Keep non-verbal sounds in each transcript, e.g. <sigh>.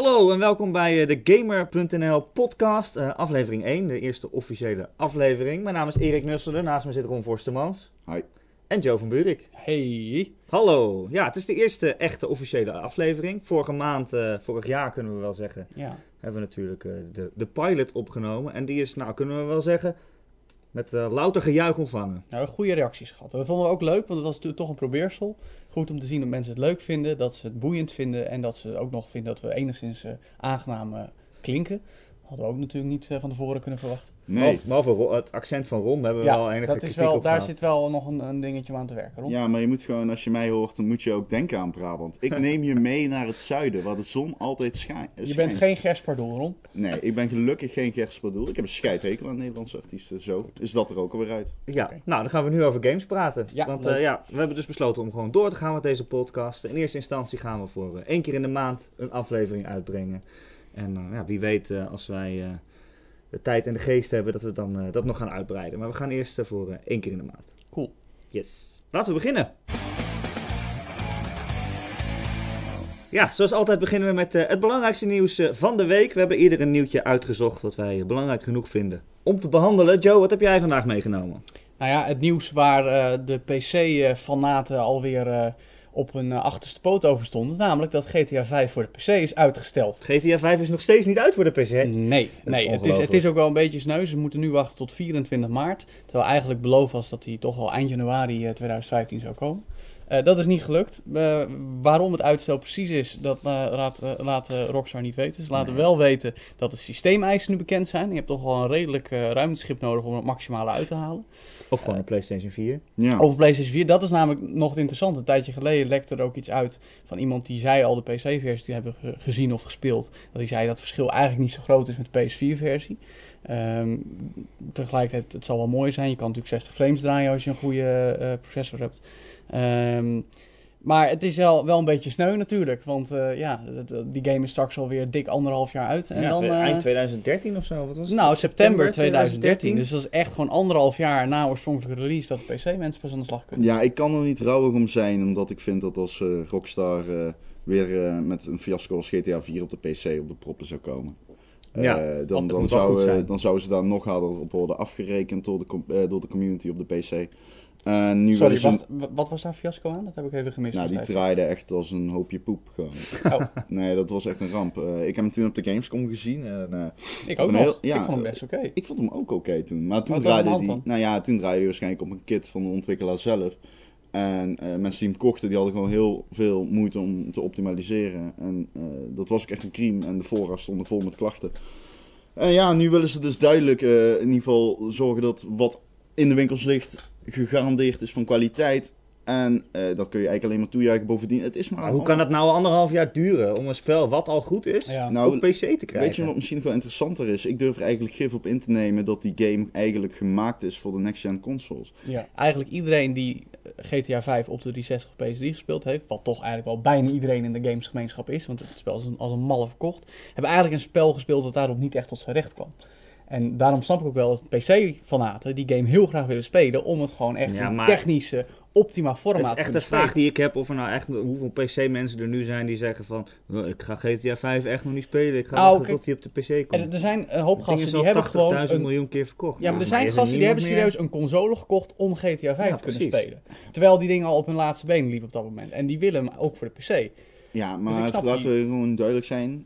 Hallo en welkom bij eh, de Gamer.nl podcast, eh, aflevering 1, de eerste officiële aflevering. Mijn naam is Erik Nusselder, naast me zit Ron Forstemans. Hi. En Joe van Buurik. Hey. Hallo. Ja, het is de eerste echte officiële aflevering. Vorige maand, eh, vorig jaar kunnen we wel zeggen, Ja. hebben we natuurlijk eh, de, de pilot opgenomen. En die is, nou kunnen we wel zeggen, met eh, louter gejuich ontvangen. Nou, goede reacties gehad. Dat vonden we ook leuk, want het was natuurlijk toch een probeersel. Goed om te zien dat mensen het leuk vinden, dat ze het boeiend vinden en dat ze ook nog vinden dat we enigszins eh, aangenaam eh, klinken. Hadden we ook natuurlijk niet eh, van tevoren kunnen verwachten. Nee. Behalve Ro- het accent van Ron hebben we wel ja, enige dat is wel, op daar gehad. zit wel nog een, een dingetje om aan te werken. Ron. Ja, maar je moet gewoon, als je mij hoort, dan moet je ook denken aan Brabant. Ik <laughs> neem je mee naar het zuiden, waar de zon altijd schijnt. Je bent geen Gerspardoel, Ron. Nee, ik ben gelukkig geen Gerspardoel. Ik heb een scheidhekel aan Nederlandse artiesten. Zo is dat er ook alweer uit. Ja, nou dan gaan we nu over games praten. Ja, Want eh, ja, we hebben dus besloten om gewoon door te gaan met deze podcast. In eerste instantie gaan we voor eh, één keer in de maand een aflevering uitbrengen. En eh, ja, wie weet eh, als wij eh, de tijd en de geest hebben dat we dan eh, dat nog gaan uitbreiden. Maar we gaan eerst voor één keer in de maand. Cool. Yes. Laten we beginnen. Ja, zoals altijd beginnen we met eh, het belangrijkste nieuws van de week. We hebben ieder een nieuwtje uitgezocht wat wij belangrijk genoeg vinden om te behandelen. Joe, wat heb jij vandaag meegenomen? Nou ja, het nieuws waar eh, de PC-fanaten alweer eh, op hun eh, achterste poot over stonden. Namelijk dat GTA 5 voor de PC is uitgesteld. GTA 5 is nog steeds niet uit voor de PC. Nee, nee het, is, het is ook wel een beetje sneu. Ze moeten nu wachten tot 24 maart. Terwijl eigenlijk beloofd was dat hij toch al eind januari eh, 2015 zou komen. Eh, dat is niet gelukt. Eh, waarom het uitstel precies is, dat eh, laat, eh, laat Rockstar niet weten. Ze laten Nee. wel weten dat de systeemeisen nu bekend zijn. Je hebt toch wel een redelijk eh ruimteschip nodig om het maximale uit te halen. Of gewoon een PlayStation 4. Ja. Over PlayStation 4, dat is namelijk nog het interessante. Een tijdje geleden lekte er ook iets uit van iemand die zei al de PC-versie te hebben ge- gezien of gespeeld. Dat hij zei dat het verschil eigenlijk niet zo groot is met de PS4-versie. Ehm, tegelijkertijd, het zal wel mooi zijn. Je kan natuurlijk 60 frames draaien als je een goede eh, processor hebt. Ehm, maar het is wel, wel een beetje sneu natuurlijk. Want eh, ja, die game is straks alweer dik anderhalf jaar uit. En ja, dan, eh, eind 2013 of zo. Wat was het? nou, september 2013. Dus dat is echt gewoon anderhalf jaar na oorspronkelijke release dat de PC-mensen pas aan de slag kunnen. ja, ik kan er niet rouwig om zijn, omdat ik vind dat als eh, Rockstar eh, weer eh, met een fiasco als GTA 4 op de PC op de proppen zou komen. Eh, Ja, dan, het dan, goed zou, eh, dan zouden ze daar nog harder op worden afgerekend door de, eh, door de community op de PC. En nu Sorry, een- wat was daar fiasco aan? Dat heb ik even gemist. Nou, die draaide echt als een hoopje poep gewoon. Oh, Nee, dat was echt een ramp. Eh, ik heb hem toen op de Gamescom gezien. En, eh, ik ook nog. heel- ja, ik vond hem best oké. ik vond hem ook oké toen. Maar toen draaide hand Nou ja, toen draaide hij waarschijnlijk op een kit van de ontwikkelaar zelf. En eh, mensen die hem kochten, die hadden gewoon heel veel moeite om te optimaliseren. En eh, dat was ook echt een crime. En de voorraad stond vol met klachten. En ja, nu willen ze dus duidelijk eh, in ieder geval zorgen dat wat in de winkels ligt gegarandeerd is van kwaliteit. En eh, dat kun je eigenlijk alleen maar toejuichen. Bovendien, het is maar... Maar hoe kan het nou anderhalf jaar duren om een spel wat al goed is Ja. Nou, op PC te krijgen? Weet je wat misschien nog wel interessanter is? Ik durf er eigenlijk gif op in te nemen dat die game eigenlijk gemaakt is voor de next-gen consoles. Ja. Eigenlijk iedereen die GTA 5 op de 360 of PS3 gespeeld heeft, wat toch eigenlijk wel bijna iedereen in de gamesgemeenschap is, want het spel is als een malle verkocht, hebben eigenlijk een spel gespeeld dat daarop niet echt tot zijn recht kwam. En daarom snap ik ook wel dat PC-fanaten die game heel graag willen spelen om het gewoon echt Ja, maar- technische, optima forma Het is echt de vraag die ik heb of er nou echt hoeveel PC-mensen er nu zijn die zeggen van "Oh, ik ga GTA 5 echt nog niet spelen. Ik ga Nou, wachten tot hij op de PC komt. En er zijn een hoop gasten die al hebben gewoon 80.000 een, miljoen keer verkocht. Ja, maar er zijn gasten die hebben serieus een console gekocht om GTA 5 Ja, te kunnen precies. spelen. Terwijl die dingen al op hun laatste benen liepen op dat moment. En die willen hem ook voor de PC. Ja, Dus maar laten die- we gewoon duidelijk zijn.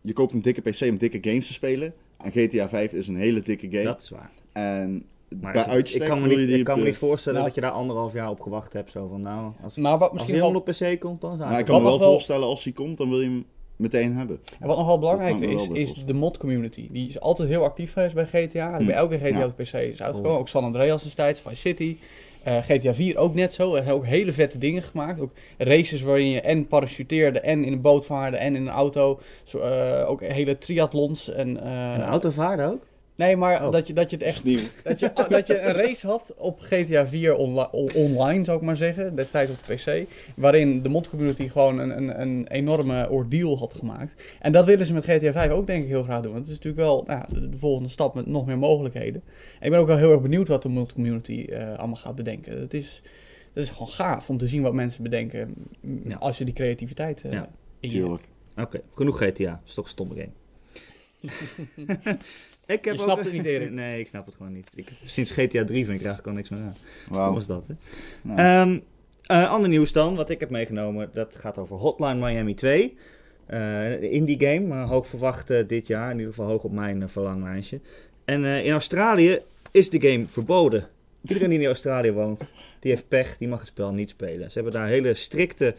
Je koopt een dikke PC om dikke games te spelen. En GTA 5 is een hele dikke game. Dat is waar. En Maar bij ik- uitstek ik kan me niet, die ik kan me niet voorstellen Nou. dat je daar anderhalf jaar op gewacht hebt. Zo van nou, als, Maar wat als misschien hij wel, helemaal op PC komt, dan zou Nou, ik ik kan me wel voorstellen als hij komt, dan wil je hem meteen hebben. en wat nog wel belangrijk is, is de mod community. Die is altijd heel actief geweest bij GTA. Hm. Bij elke GTA Ja. op de PC is uitgekomen. Oh. Ook San Andreas destijds, Vice City. Eh, GTA 4 ook net zo. Er zijn ook hele vette dingen gemaakt. Ook races waarin je en parachuteerde en in een boot vaarde en in een auto. Zo, eh, ook hele triathlons. En, eh, Een auto vaarden ook? Nee, maar Oh. dat, je, dat je het echt nieuw. <laughs> Dat je, dat je een race had op GTA 4 onli- on- online, zou ik maar zeggen, destijds op de PC. Waarin de mod community gewoon een, een, een enorme ordeal had gemaakt. En dat willen ze met GTA 5 ook denk ik heel graag doen. Want het is natuurlijk wel nou, de, de volgende stap met nog meer mogelijkheden. En ik ben ook wel heel erg benieuwd wat de mod community eh, allemaal gaat bedenken. Het is, het is gewoon gaaf om te zien wat mensen bedenken. Ja. Als je die creativiteit eh, Ja. Tuurlijk. Oké, genoeg GTA. Dat is toch een stomme game. <laughs> ik heb Je snapt het niet, Erik. Nee, ik snap het gewoon niet. Ik, sinds GTA 3 vind ik er eigenlijk al niks meer aan. Stom Wauw. is dat, hè? Nou, Ehm, eh, ander nieuws dan, wat ik heb meegenomen, dat gaat over Hotline Miami 2. Eh, de indie game, maar hoog verwacht eh, dit jaar, in ieder geval hoog op mijn eh, verlanglijstje. En eh, in Australië is de game verboden. Iedereen die in Australië woont, die heeft pech, die mag het spel niet spelen. Ze hebben daar hele strikte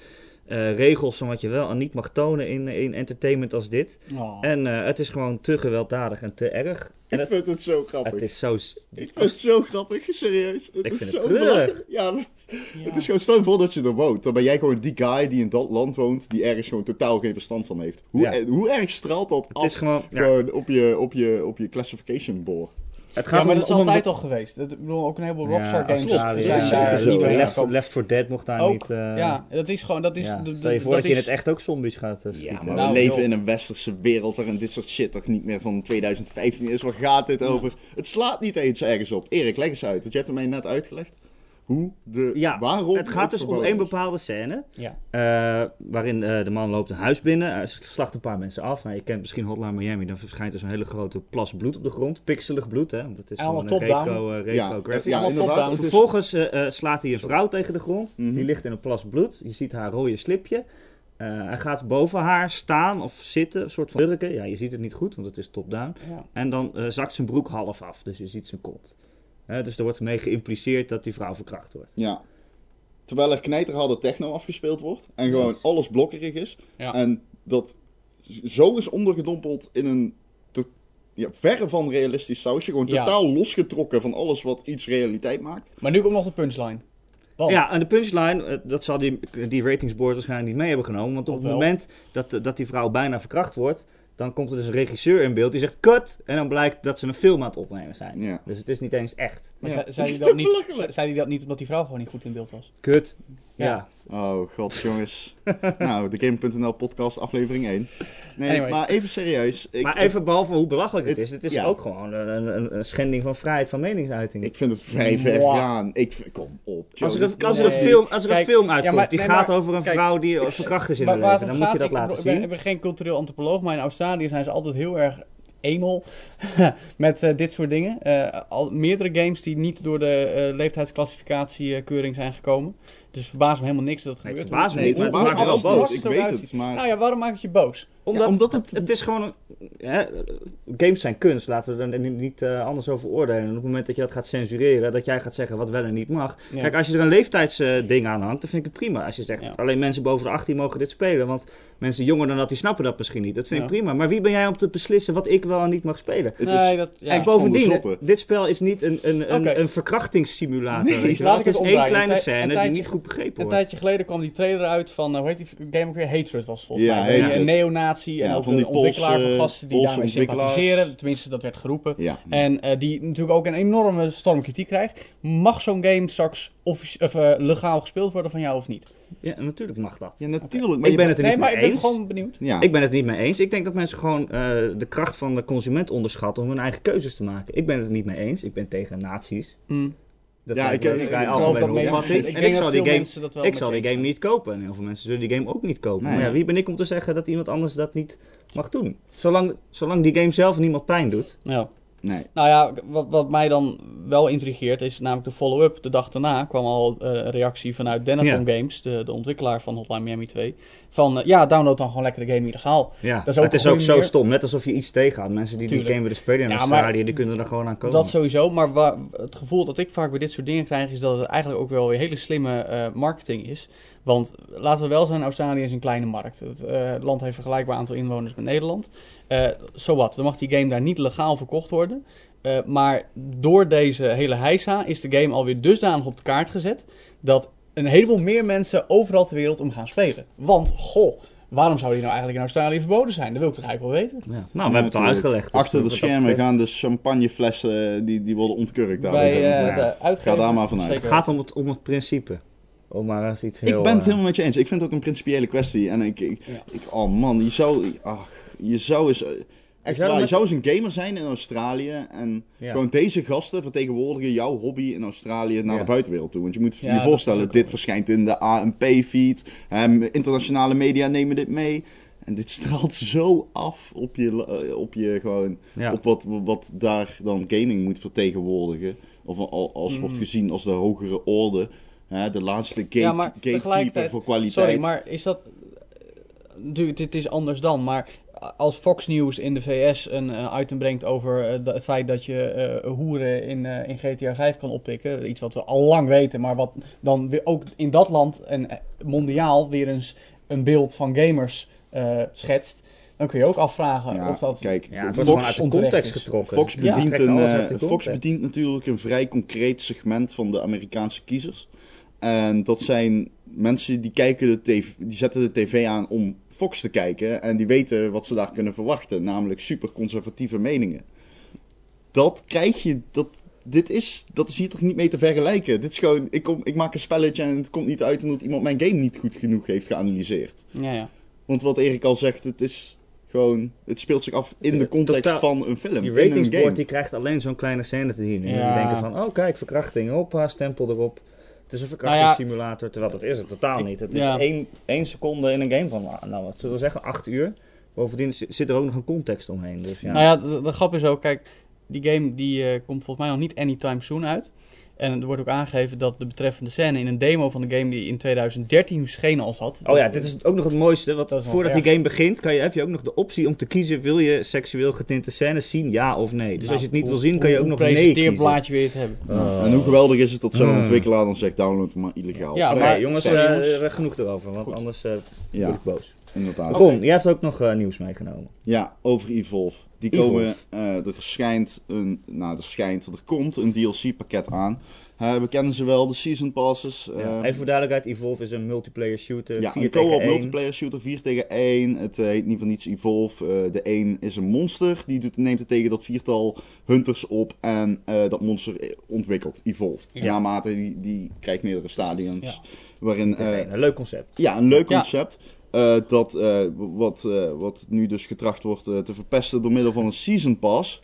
eh, regels van wat je wel en niet mag tonen in, in entertainment als dit. Oh. En eh, het is gewoon te gewelddadig en te erg. En ik het, vind het zo grappig. het is zo... Ik vind het zo grappig, serieus. Het Ik is vind zo het treurig. belachelijk. Ja, dat- het is gewoon, stel je voor dat je er woont. Dan ben jij gewoon die guy die in dat land woont, die ergens gewoon totaal geen verstand van heeft. Hoe, Ja. eh, hoe erg straalt dat Het af is gewoon... ja, gewoon op, je, op, je, op je classification board? Het Ja, maar om- dat is om een- altijd al geweest. Dat, ik bedoel, ook een heleboel Rockstar games zijn ja, daar ja, niet meer Left. Left 4 Dead mocht daar Ook, niet... eh, ja, dat is gewoon, dat is... ja. de- de- Stel je voor dat, je in het echt ook zombies gaat eh, Ja, maar Nou, we leven joh. in een westerse wereld waarin dit soort shit toch niet meer van 2015 is. Waar gaat dit over? Het slaat niet eens ergens op. Erik, leg eens uit. Want je hebt het mij net uitgelegd. Hoe de... Ja, waarom het gaat dus om één bepaalde scène. Ja. eh, waarin eh, de man loopt een huis binnen. Hij slacht een paar mensen af. Nou, je kent misschien Hotline Miami. Dan verschijnt er zo'n hele grote plas bloed op de grond. Pixelig bloed, hè. Want het is gewoon een retro, eh, retro Ja, graphics. ja, inderdaad. Vervolgens slaat hij een vrouw tegen de grond. Mhm. Die ligt in een plas bloed. Je ziet haar rode slipje. Eh, hij gaat boven haar staan of zitten, een soort van hurken. Ja, je ziet het niet goed, want het is top-down. Ja. En dan eh, zakt zijn broek half af, dus je ziet zijn kont. Hè, dus er wordt mee geïmpliceerd dat die vrouw verkracht wordt. Ja. Terwijl er knijterharde techno afgespeeld wordt. En gewoon Yes. alles blokkerig is. Ja. En dat zo is ondergedompeld in een ja, verre van realistisch sausje. Gewoon Ja. totaal losgetrokken van alles wat iets realiteit maakt. Maar nu komt nog de punchline. Want, Ja, en de punchline, eh, dat zal die, die ratingsboard waarschijnlijk niet mee hebben genomen. Want op het moment dat, dat die vrouw bijna verkracht wordt, dan komt er dus een regisseur in beeld die zegt cut. En dan blijkt dat ze een film aan het opnemen zijn. Ja. Dus het is niet eens echt. maar Ja. zei- zei Dat niet, belachelijk? zei hij dat niet omdat die vrouw gewoon niet goed in beeld was? Kut. Ja. Oh god, jongens. <laughs> nou, de Game.nl podcast aflevering 1. Nee, Anyway. maar even serieus. Ik, maar even behalve hoe belachelijk het Het- is, het is ja. ook gewoon een, een, een schending van vrijheid van meningsuiting. ik vind het vrij ver gaan. Ik, kom op. als er, een, als er een Nee. film, als er een film ja, uitkomt maar- die nee, gaat maar- over een kijk, vrouw die verkracht is in haar leven, dan moet je dat laten zien. ik ben geen cultureel antropoloog, maar in Australië zijn ze altijd heel erg enel <laughs> met eh, dit soort dingen. Eh, al meerdere games die niet door de eh leeftijdsclassificatiekeuring zijn gekomen. Dus het verbaast me helemaal niks dat het Nee, het gebeurt. verbaast me niet, het maar het maakt me wel boos. Ik weet het, maar... Nou ja, waarom maak je je boos? Omdat, Ja, omdat het- het is gewoon... Hè, games zijn kunst, laten we er niet, niet eh, anders over oordelen. En op het moment dat je dat gaat censureren, dat jij gaat zeggen wat wel en niet mag. Ja. Kijk, als je er een leeftijdsding aan hangt, dan vind ik het prima. Als je zegt, Ja. alleen mensen boven de 18 mogen dit spelen. Want mensen jonger dan dat, die snappen dat misschien niet. Dat vind ik prima. Maar wie ben jij om te beslissen wat ik wel en niet mag spelen? Het nee, is, dat, ja. en bovendien, dit spel is niet een, een, een, verkrachtingssimulator. Nee, weet je laat ik het het is één kleine scène die niet goed begrepen Een tijdje geleden kwam die trailer uit van, eh, hoe heet die game ook weer? Hatred was volgens Ja, mij. Hatred. Een neonazi en Ja, ook van een ontwikkelaar van gasten die daarmee sympathiseren. Tenminste, dat werd geroepen. Ja. En eh, die natuurlijk ook een enorme storm kritiek krijgt. Mag zo'n game straks of, eh, legaal gespeeld worden van jou of niet? Ja, natuurlijk mag dat. ja, natuurlijk. Maar Ik ben het er Nee, niet maar mee ik ben eens. gewoon benieuwd. Ja. Ik ben het niet mee eens. Ik denk dat mensen gewoon eh, de kracht van de consument onderschatten om hun eigen keuzes te maken. Ik ben het er niet mee eens. Ik ben tegen nazi's. Mm. Dat Ja, lijkt ik- ik- vrij ik geloof algemene opvatting. ik ik dat zal die veel game, mensen dat wel ik zal die game niet kopen. En heel veel mensen zullen die game ook niet kopen. Nee. Maar ja, wie ben ik om te zeggen dat iemand anders dat niet mag doen? Zolang, zolang die game zelf niemand pijn doet. Ja. Nee. Nou ja, wat, wat mij dan wel intrigeert is namelijk de follow-up. De dag daarna kwam al eh, een reactie vanuit Denaton Games, de, de ontwikkelaar van Hotline Miami 2. Van eh, ja, download dan gewoon lekker de game illegaal. Ja, Dat is ook het is ook zo stom. Net alsof je iets tegenhoudt. Mensen die Tuurlijk. die game willen spelen in Ja, Australië, die kunnen er gewoon aan komen. Dat sowieso, maar het gevoel dat ik vaak bij dit soort dingen krijg is dat het eigenlijk ook wel weer hele slimme eh, marketing is. Want laten we wel zijn, Australië is een kleine markt. Het eh, land heeft een vergelijkbaar aantal inwoners met Nederland. Zo wat, dan mag die game daar niet legaal verkocht worden. Maar door deze hele heisa is de game alweer dusdanig op de kaart gezet dat een heleboel meer mensen overal ter wereld om gaan spelen. Want, goh, waarom zou die nou eigenlijk in Australië verboden zijn? Dat wil ik toch eigenlijk wel weten. Ja. Nou, we hebben het al uitgelegd. dus Achter de dat schermen gaan de champagneflessen, eh, die, die worden ontkurkt. daar. Bij eh, de uitgever. Ga daar maar vanuit. Het gaat om het, om het principe. Om maar eens iets heel... ik ben het eh, helemaal met je eens. Ik vind het ook een principiële kwestie. En ik, ik, Ja. ik- oh man, je zou, ach, je zou eens, echt waar, je zou eens een gamer zijn in Australië. En Ja. gewoon deze gasten vertegenwoordigen jouw hobby in Australië naar Ja. de buitenwereld toe. Want je moet je voorstellen, dit verschijnt in de ANP-feed. internationale media nemen dit mee. En dit <laughs> straalt zo af op je, eh, op je gewoon, op wat, wat daar dan gaming moet vertegenwoordigen. Of al- als wordt Mm. gezien als de hogere orde. Hè, de laatste gate, gatekeeper voor kwaliteit. Sorry, maar is dat... Natuurlijk, dit is anders dan, maar als Fox News in de VS een eh, item brengt over eh, het feit dat je eh, hoeren in, eh, in GTA 5 kan oppikken, iets wat we al lang weten, maar wat dan weer ook in dat land en mondiaal weer eens een beeld van gamers eh, schetst, dan kun je ook afvragen Ja, of dat... kijk, Ja, het wordt Fox, uit de context getrokken. Fox, Die bedient een, Fox bedient natuurlijk een vrij concreet segment van de Amerikaanse kiezers. En dat zijn mensen die, kijken de tv, die zetten de tv aan om Fox te kijken. En die weten wat ze daar kunnen verwachten. Namelijk super conservatieve meningen. Dat krijg je. Dat, dit is, dat is hier toch niet mee te vergelijken. Dit is gewoon. Ik, kom, ik maak een spelletje en het komt niet uit omdat iemand mijn game niet goed genoeg heeft geanalyseerd. Ja, ja. Want wat Erik al zegt, het is gewoon. Het speelt zich af in de context Totaal- van een film. Die in een game. ratingsboard die krijgt alleen zo'n kleine scène te zien. En Ja. die denken van, oh kijk, verkrachting, hoppa, stempel erop. Het is een Nou ja, verkrachtingssimulator, terwijl dat is het totaal niet. Het is ja. één, één seconde in een game van, nou, wat zullen we zeggen, acht uur. Bovendien zi- zit er ook nog een context omheen. Dus ja. Nou ja, de, de grap is ook, kijk, die game die eh, komt volgens mij nog niet anytime soon uit. En er wordt ook aangegeven dat de betreffende scène in een demo van de game die in 2013 verschenen al zat. Oh ja, dit is ook nog het mooiste. Want voordat die game begint, kan je, heb je ook nog de optie om te kiezen: wil je seksueel getinte scènes zien, ja of nee? Dus Nou, als je het niet hoe- wil zien, kan je ook nog nee kiezen. presenteerblaadje weer te hebben. Ja, en hoe geweldig is het dat zo'n Hmm. ontwikkelaar dan zegt download maar illegaal. Ja, maar- jongens, eh, jongens. eh, genoeg erover, want Goed. anders eh, Ja, word ik boos. Inderdaad. Ron, jij hebt ook nog eh, nieuws meegenomen. Ja, over Evolve. Die Evolve. komen, eh, er schijnt een, nou er schijnt, er komt een DLC pakket aan. Eh, we kennen ze wel, de Season Passes. eh, Ja. Even voor duidelijkheid, Evolve is een multiplayer shooter, ja, 4 een co-op 1. multiplayer shooter 4 tegen 1. Het heet niet voor niets Evolve. Eh, de een is een monster, die doet, neemt het tegen dat viertal hunters op. En eh, dat monster ontwikkelt, evolved. Ja. Naarmate die, die krijgt meerdere stadions. Ja. Waarin, eh. Een leuk concept. Ja, een leuk Ja. concept. Eh, dat, eh, wat, eh, wat nu dus getracht wordt te verpesten door middel van een Season Pass.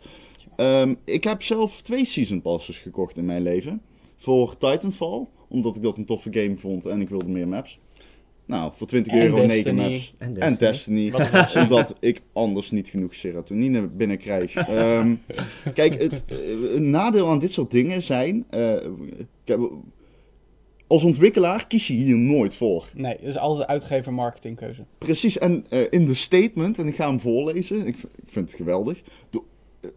Ehm, ik heb zelf twee Season Passes gekocht in mijn leven. Voor Titanfall, omdat ik dat een toffe game vond en ik wilde meer maps. Nou, voor 20 En euro 9 Destiny. maps. En En Destiny. Optie. omdat ik anders niet genoeg serotonine binnenkrijg. <laughs> Ehm, kijk, het een nadeel aan dit soort dingen zijn... eh, kijk, als ontwikkelaar kies je hier nooit voor. Nee, dat is altijd uitgever marketingkeuze. Precies, en eh, in de statement, en ik ga hem voorlezen, ik, ik vind het geweldig. De,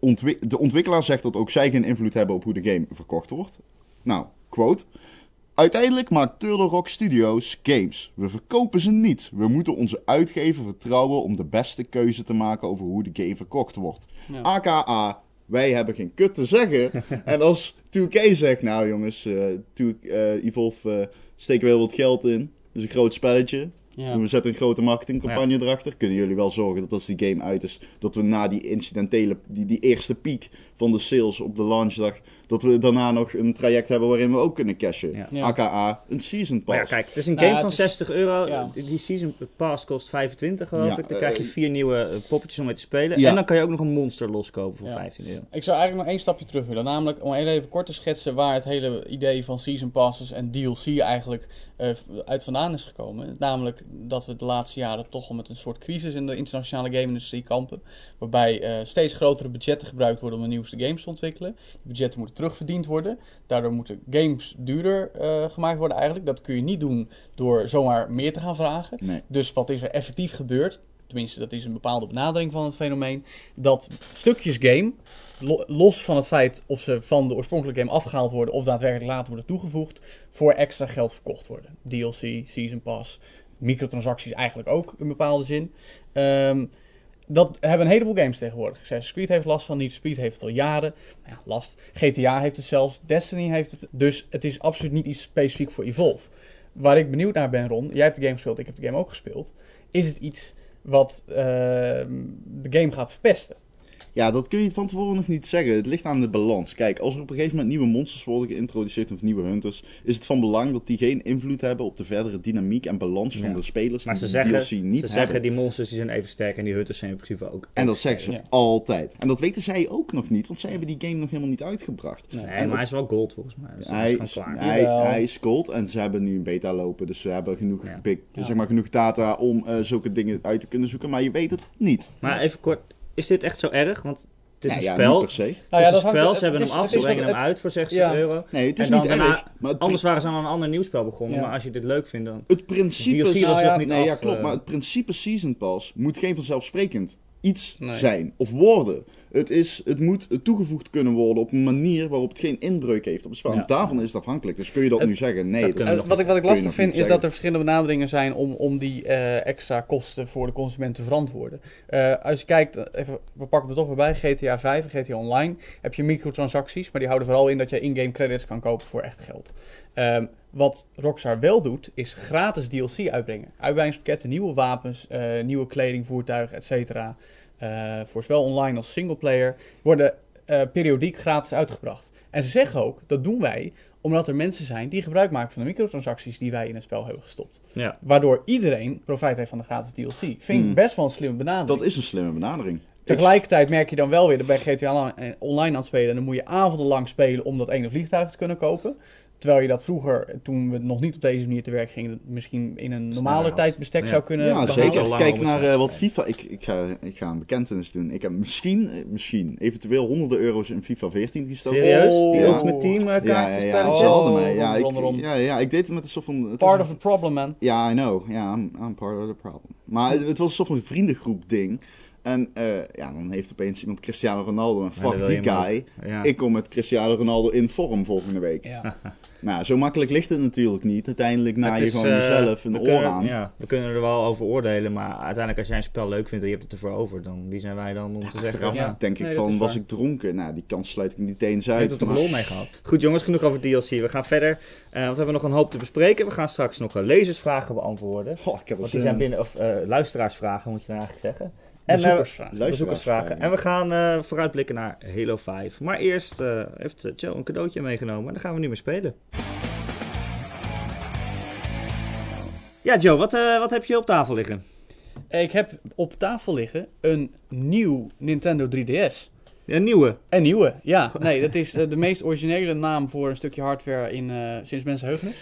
eh, de ontwikkelaar zegt dat ook zij geen invloed hebben op hoe de game verkocht wordt. Nou, quote. Uiteindelijk maakt Turtle Rock Studios games. We verkopen ze niet. We moeten onze uitgever vertrouwen om de beste keuze te maken over hoe de game verkocht wordt. Ja. AKA, wij hebben geen kut te zeggen. <laughs> en als 2K zegt, nou jongens, eh 2, eh, Evolve eh, steken we heel wat geld in. Dat is een groot spelletje. Ja. En we zetten een grote marketingcampagne erachter. Kunnen jullie wel zorgen dat als die game uit is, dat we na die incidentele, die, die eerste piek van de sales op de launchdag, dat we daarna nog een traject hebben waarin we ook kunnen cashen. Ja. Ja. AKA een season Maar ja, pass. kijk, het is een game van het is- 60 euro. ja. Die season pass kost 25 geloof Ja, ik. Dan krijg je eh, vier nieuwe eh, poppetjes om mee te spelen. Ja. En dan kan je ook nog een monster loskopen voor Ja. 15 euro. Ik zou eigenlijk nog één stapje terug willen. Namelijk om even kort te schetsen waar het hele idee van Season Passes en DLC eigenlijk eh, uit vandaan is gekomen. Namelijk dat we de laatste jaren toch al met een soort crisis in de internationale game-industrie kampen. Waarbij eh, steeds grotere budgetten gebruikt worden om de games ontwikkelen. Die budgetten moeten terugverdiend worden. Daardoor moeten games duurder eh, gemaakt worden eigenlijk. Dat kun je niet doen door zomaar meer te gaan vragen. Nee. Dus wat is er effectief gebeurd? Tenminste, dat is een bepaalde benadering van het fenomeen. Dat stukjes game, lo- los van het feit of ze van de oorspronkelijke game afgehaald worden of daadwerkelijk later worden toegevoegd, voor extra geld verkocht worden. DLC, Season Pass, microtransacties eigenlijk ook in bepaalde zin. Ehm, dat hebben een heleboel games tegenwoordig. Assassin's Creed heeft last van, for Speed heeft het al jaren. Nou ja, last. GTA heeft het zelfs, Destiny heeft het. Dus het is absoluut niet iets specifiek voor Evolve. Waar ik benieuwd naar ben, Ron, jij hebt de game gespeeld, ik heb de game ook gespeeld. Is het iets wat ehm, de game gaat verpesten? Ja, dat kun je van tevoren nog niet zeggen. Het ligt aan de balans. Kijk, als er op een gegeven moment nieuwe monsters worden geïntroduceerd of nieuwe hunters, is het van belang dat die geen invloed hebben op de verdere dynamiek en balans van Ja. de spelers Maar die ze zeggen, DLC ze niet zeggen die monsters die zijn even sterk en die hunters zijn in principe ook. En dat zeggen ze Ja. altijd. En dat weten zij ook nog niet, want zij hebben die game nog helemaal niet uitgebracht. Nee. En maar hij is wel gold volgens mij. Dus Hij, is klaar. hij, hij is gold en ze hebben nu een beta lopen. Dus ze hebben genoeg, Ja. big, Ja. zeg maar, genoeg data om eh, zulke dingen uit te kunnen zoeken. Maar je weet het niet. Maar even kort, is dit echt zo erg? Want het is Nee, een ja, spel. niet per se. Het Nou is ja, een dat hangt- spel, het- ze hebben het hem af, ze brengen hem uit voor 60 Ja. euro. Nee, het is En dan niet daarna- erg. Maar het, Anders waren ze aan een ander nieuw spel begonnen. Ja. Maar als je dit leuk vindt, dan... het principe... Nou ja, niet Nee, af, ja, klopt. eh. Maar het principe Season Pass moet geen vanzelfsprekend iets Nee. zijn of worden. Het, is, het moet toegevoegd kunnen worden op een manier waarop het geen inbreuk heeft op het spel. Ja. Daarvan is het afhankelijk. Dus kun je dat Het- nu zeggen? Nee, dat dat, kunnen we Eh, wat, ik, wat ik lastig vind is dat er verschillende benaderingen zijn om, om die eh, extra kosten voor de consument te verantwoorden. Eh, als je kijkt, even, we pakken het er toch weer bij, GTA 5 en GTA Online heb je microtransacties, maar die houden vooral in dat je in-game credits kan kopen voor echt geld. Ehm, wat Rockstar wel doet, is gratis DLC uitbrengen. Uitbreidingspakketten, nieuwe wapens, eh, nieuwe kleding, voertuigen, et Eh, voor zowel online als singleplayer worden eh, periodiek gratis uitgebracht. En ze zeggen ook, dat doen wij omdat er mensen zijn die gebruik maken van de microtransacties die wij in het spel hebben gestopt. Ja. Waardoor iedereen profijt heeft van de gratis DLC. Vind ik Hmm. best wel een slimme benadering. dat is een slimme benadering. Tegelijkertijd merk je dan wel weer dat bij GTA Online- online aan het spelen. En dan moet je avondenlang spelen om dat ene vliegtuig te kunnen kopen. Terwijl je dat vroeger, toen we nog niet op deze manier te werk gingen, misschien in een normaler had. tijdbestek Ja. zou kunnen Ja, behalen. zeker. Kijk naar eh, wat FIFA. Ik, ik, ga, ik ga een bekentenis doen. Ik heb misschien, eh, misschien, eventueel honderden euro's in FIFA 14 gestoken. Serieus? Oh. Die Ja. Ultimate Team eh, Ja, ja, kaartjes, ja, Oh, mij. Ik, ja, ja, ik deed het met een soort van... het Part of the problem, man. Ja, I know. Ja, I'm, I'm part of the problem. Maar het, het was een soort van vriendengroep ding. En eh, ja, dan heeft opeens iemand Cristiano Ronaldo. En fuck die guy. Ja. Ik kom met Cristiano Ronaldo in vorm volgende week. Ja. <laughs> Nou, zo makkelijk ligt het natuurlijk niet. Uiteindelijk na je gewoon eh, jezelf een oor aan. Ja, we kunnen er wel over oordelen, maar uiteindelijk als jij een spel leuk vindt en je hebt het ervoor over, dan wie zijn wij dan om te zeggen... Achteraf Ja. denk ik Nee, van, was waar. ik dronken? Nou, die kans sluit ik niet eens Ik heb uit. er toch lol mee gehad. Goed jongens, genoeg over DLC. We gaan verder, eh, want we hebben nog een hoop te bespreken. We gaan straks nog lezersvragen beantwoorden. Goh, ik heb Want die zijn binnen, of eh, luisteraarsvragen moet je dan eigenlijk zeggen. En, eh, Bezoekersvraag. bezoekersvragen. En we gaan eh, vooruitblikken naar Halo 5. Maar eerst eh, heeft Joe een cadeautje meegenomen en daar gaan we nu mee spelen. Ja Joe, wat, eh, wat heb je op tafel liggen? Ik heb op tafel liggen een nieuw Nintendo 3DS. Een nieuwe. Een nieuwe, ja. <laughs> Nee, dat is de meest originele naam voor een stukje hardware in, eh, sinds mensenheugenis.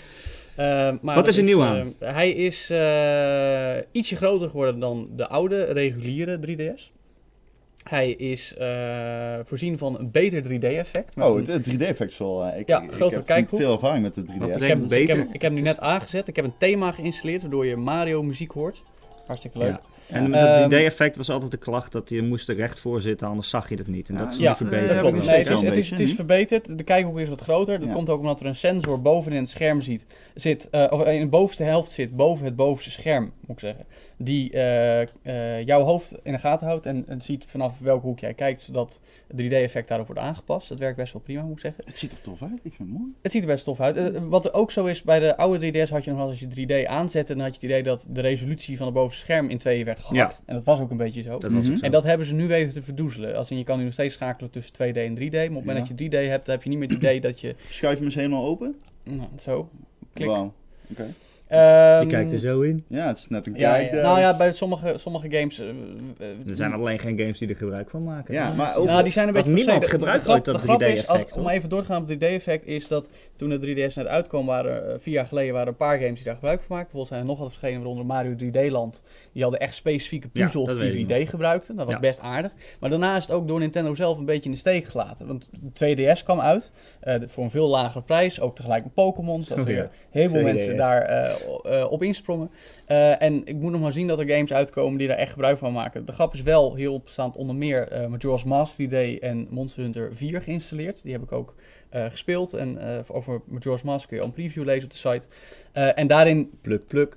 Eh, maar Wat is er nieuw aan? eh, hij is eh, ietsje groter geworden dan de oude reguliere 3DS. Hij is eh, voorzien van een beter 3D-effect. met Oh, een- het 3D-effect is wel... ik, Ja, ik grotere heb niet kijkhoek. veel ervaring met de 3DS. Wat ik, ik, heb, ik heb hem nu net aangezet. Ik heb een thema geïnstalleerd waardoor je Mario muziek hoort. Hartstikke leuk. Ja. En Ehm, het idee-effect was altijd de klacht dat je moest er recht voor zitten, anders zag je het niet. En dat is Ja, nu Ja, verbeterd. dat ik Nee, het, is, het, is, het is verbeterd. De kijkhoek is wat groter. Dat Ja. komt ook omdat er een sensor bovenin het scherm ziet, zit, eh, of in de bovenste helft zit, boven het bovenste scherm, moet ik zeggen. Die eh, eh, jouw hoofd in de gaten houdt en, en ziet vanaf welke hoek jij kijkt, zodat het 3D-effect daarop wordt aangepast. Dat werkt best wel prima, moet ik zeggen. Het ziet er tof uit. Ik vind het mooi. Het ziet er best tof uit. Wat er ook zo is, bij de oude 3DS had je nog wel als je 3D aanzette, dan had je het idee dat de resolutie van het bovenste scherm in tweeën werd gehakt. En dat was ook een beetje zo. Dat Mhm. zo. En dat hebben ze nu weten te verdoezelen. Als in, je kan nu nog steeds schakelen tussen 2D en 3D. Maar op het moment Ja. dat je 3D hebt, dan heb je niet meer het idee dat je... Schuif hem eens helemaal open. Nou, zo. Klik. Wauw. Oké. Je kijkt er zo in. Ja, het is net een Ja, kijk. ja. Nou ja, bij sommige, sommige games... eh, Er zijn alleen geen games die er gebruik van maken. Ja, maar over... Nou, die zijn een beetje niemand. De- gebruikt de, dat de grap is, 3D-effect, als- Om even door te gaan op het 3D-effect, is dat toen de 3DS net uitkwam, waren eh, vier jaar geleden waren er een paar games die daar gebruik van maakten. Bijvoorbeeld zijn er nog wat verschenen, waaronder Mario 3D Land. Die hadden echt specifieke puzzels dat die ik 3D gebruikten. Dat was Ja. best aardig. Maar daarna is het ook door Nintendo zelf een beetje in de steek gelaten. Want de 2DS kwam uit, eh, voor een veel lagere prijs. Ook tegelijk een Pokémon, Oh, weer ja. heel veel 2DS. mensen daar op insprongen. Eh, en ik moet nog maar zien dat er games uitkomen die daar echt gebruik van maken. De grap is wel heel opstaand onder meer eh Majora's Mask 3D en Monster Hunter 4 geïnstalleerd. Die heb ik ook eh, gespeeld. En eh, over Majora's Mask kun je al een preview lezen op de site. Eh, en daarin Pluk, pluk.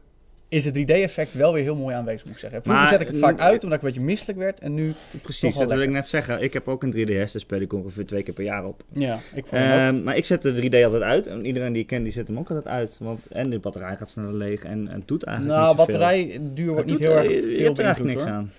Is het 3D-effect wel weer heel mooi aanwezig, moet ik zeggen. Vroeger Maar, zet ik het vaak uit, omdat ik een beetje misselijk werd. En nu, Precies, dat wil ik net zeggen. Ik heb ook een 3DS, daar speel ik ongeveer twee keer per jaar op. ja, ik vond. Ehm, maar ik zet de 3D altijd uit. En iedereen die ik ken, die zet hem ook altijd uit. Want en de batterij gaat sneller leeg en, en het doet eigenlijk Nou, niet zoveel. batterijduur wordt niet heel erg eh, je veel hebt er eigenlijk niks hoor. aan.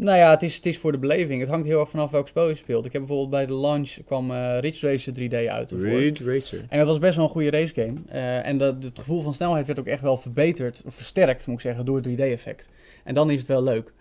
Nou ja, het is, het is voor de beleving. Het hangt heel erg vanaf welk spel je speelt. Ik heb bijvoorbeeld bij de launch kwam eh Ridge Racer 3D uit. ervoor. Ridge Racer. En dat was best wel een goede racegame. Eh en dat, het gevoel van snelheid werd ook echt wel verbeterd, of versterkt moet ik zeggen, door het 3D-effect. En dan is het wel leuk.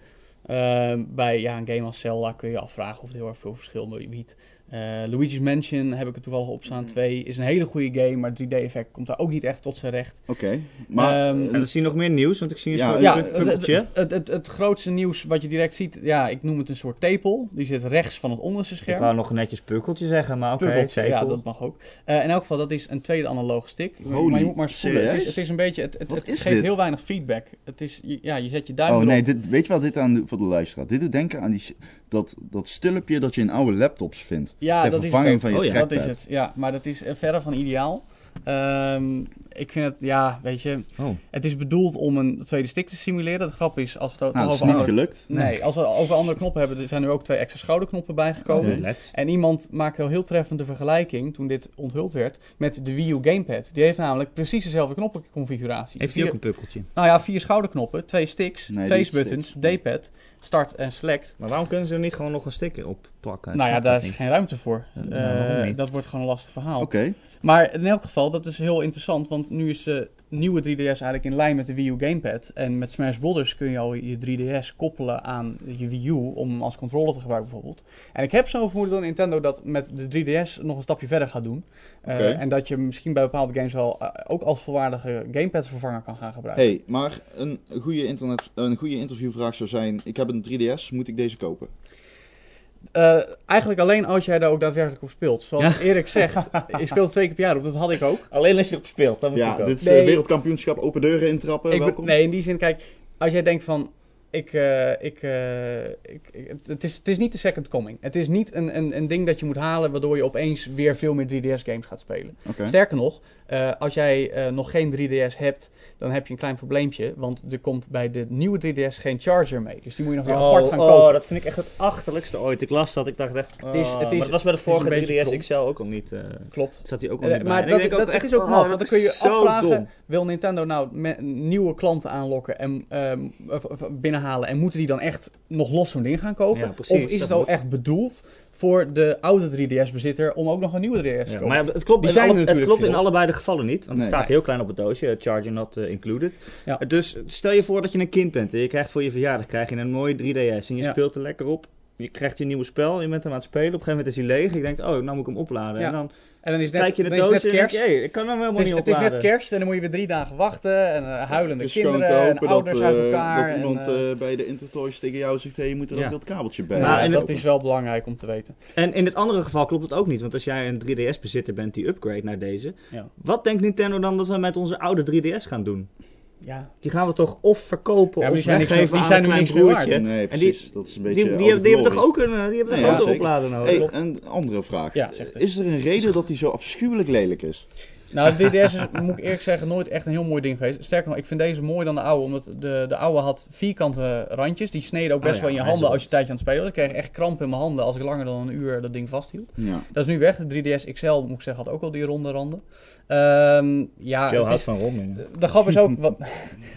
Ehm, bij ja, een game als Zelda kun je afvragen of het heel erg veel verschil biedt. Eh, Luigi's Mansion heb ik er toevallig op staan. 2 is een hele goede game, maar het 3D-effect komt daar ook niet echt tot zijn recht. Oké, maar... Ehm, eh, En dan zie je nog meer nieuws, want ik zie een Ja, soort Ja, het, het, het, het grootste nieuws wat je direct ziet, ja, ik noem het een soort tepel. Die zit rechts van het onderste Ik scherm. wou nog netjes pukkeltje zeggen, maar oké, Pukkeltje, ja, dat mag ook. Eh, in elk geval, dat is een tweede analoge stick. Holy, maar je moet maar voelen. Het is, serieus? het is een beetje, het, het, geeft dit? heel weinig feedback. Het is, ja, je zet je duim Oh erop. nee, dit, weet je wat dit aan voor de luisteraar? Dit doet denken aan die, dat, dat stulpje dat je in oude laptops vindt. Ja, ter dat is het vervanging ook. van je Oh ja. Dat is het, ja. Maar dat is eh, verre van ideaal. Ehm, ik vind het, ja, weet je, Oh. het is bedoeld om een tweede stick te simuleren. De grap is, als we het Nou, dat is over niet andere... gelukt. Nee, als we over andere knoppen hebben, er zijn nu ook twee extra schouderknoppen bijgekomen. Relax. En iemand maakte al heel treffend de vergelijking, toen dit onthuld werd, met de Wii U Gamepad. Die heeft namelijk precies dezelfde knoppenconfiguratie. Heeft Vier- ook een pukkeltje? Nou ja, vier schouderknoppen, twee sticks, Nee, die face buttons. D-pad, start en select. Maar waarom kunnen ze er niet gewoon nog een sticker op plakken? nou ja, daar is niet. geen ruimte voor. Ja, Eh, dat wordt gewoon een lastig verhaal. Oké, Maar in elk geval, dat is heel interessant, want nu is de nieuwe 3DS eigenlijk in lijn met de Wii U Gamepad. En met Smash Brothers kun je al je 3DS koppelen aan je Wii U om hem als controller te gebruiken bijvoorbeeld. En ik heb zo'n vermoeden dat Nintendo dat met de 3DS nog een stapje verder gaat doen. Eh. En dat je misschien bij bepaalde games wel eh, ook als volwaardige Gamepad vervanger kan gaan gebruiken. hey, maar een goede, internet, een goede interviewvraag zou zijn: ik heb een 3DS, moet ik deze kopen? Eh, eigenlijk alleen als jij daar ook daadwerkelijk op speelt. Zoals Erik zegt, je speelt twee keer per jaar op, dat had ik ook. Alleen als je erop speelt, dan moet Ja, je dit is Nee. eh, wereldkampioenschap open deuren intrappen, Ik welkom. nee, in die zin, kijk, als jij denkt van. Ik, eh, ik, eh, ik, ik- het- is, het is niet de second coming. Het is niet een, een, een ding dat je moet halen waardoor je opeens weer veel meer 3DS-games gaat spelen. Sterker nog, eh, als jij eh, nog geen 3DS hebt, dan heb je een klein probleempje. Want er komt bij de nieuwe 3DS geen charger mee. Dus die moet je nog weer apart Oh, gaan oh, kopen. dat vind ik echt het achterlijkste ooit. Ik las dat, ik dacht echt... Het is- oh, het is- was bij de vorige beetje 3DS krom. XL ook al niet... eh Klopt. zat hij ook al niet bij. maar En dat, echt, is ook oh, maf, want dan kun je afvragen, dom. wil Nintendo nou nieuwe klanten aanlokken en ehm, binnenhalen en moeten die dan echt nog los zo'n ding gaan kopen? Ja, precies, of is dat het al moet. echt bedoeld voor de oude 3DS-bezitter om ook nog een nieuwe 3DS te Ja, kopen? maar het klopt, in, alle- het klopt in allebei de gevallen niet. Want Nee. het staat heel klein op het doosje, charger not eh, included. Ja. Dus stel je voor dat je een kind bent en je krijgt voor je verjaardag krijg je een mooie 3DS en je Ja. speelt er lekker op. Je krijgt je nieuwe spel, je bent hem aan het spelen. Op een gegeven moment is hij leeg. Je denkt, oh, nou moet ik hem opladen. Ja. En dan en dan is het net, kijk je de doos en denk hey, ik kan hem helemaal het, is, niet het is opladen. net kerst en dan moet je weer drie dagen wachten en eh, huilende Het is gewoon kinderen te en hopen dat, ouders uit eh, elkaar. dat iemand eh, bij de Intertoys tegen jou zegt: hey, je moet er Ja. ook dat kabeltje bij. nou, en dat is wel belangrijk om te weten. En in het andere geval klopt het ook niet. Want als jij een 3DS-bezitter bent die upgrade naar deze... Ja. Wat denkt Nintendo dan dat we met onze oude 3DS gaan doen? Ja, Die gaan we toch of verkopen Ja, of zijn weggeven meer- die aan zijn een nu klein niks broertje. Nee, En die- precies. dat is een Die, beetje. die, die, die hebben toch ook een, eh, die hebben toch ja, ook een zeker. oplader nodig? Hey, een andere vraag. Ja, is er een reden dat die zo afschuwelijk lelijk is? Nou, de DDS is, moet ik eerlijk zeggen, nooit echt een heel mooi ding geweest. Sterker nog, ik vind deze mooier dan de oude, omdat de, de oude had vierkante randjes. Die sneden ook best Oh ja, wel in je hij handen als je een tijdje aan het spelen was. Ik kreeg echt kramp in mijn handen als ik langer dan een uur dat ding vasthield. Ja. Dat is nu weg. De 3DS XL, moet ik zeggen, had ook al die ronde randen. Ehm, ja, houdt is, van rondingen. de grap is ook, <laughs> wat,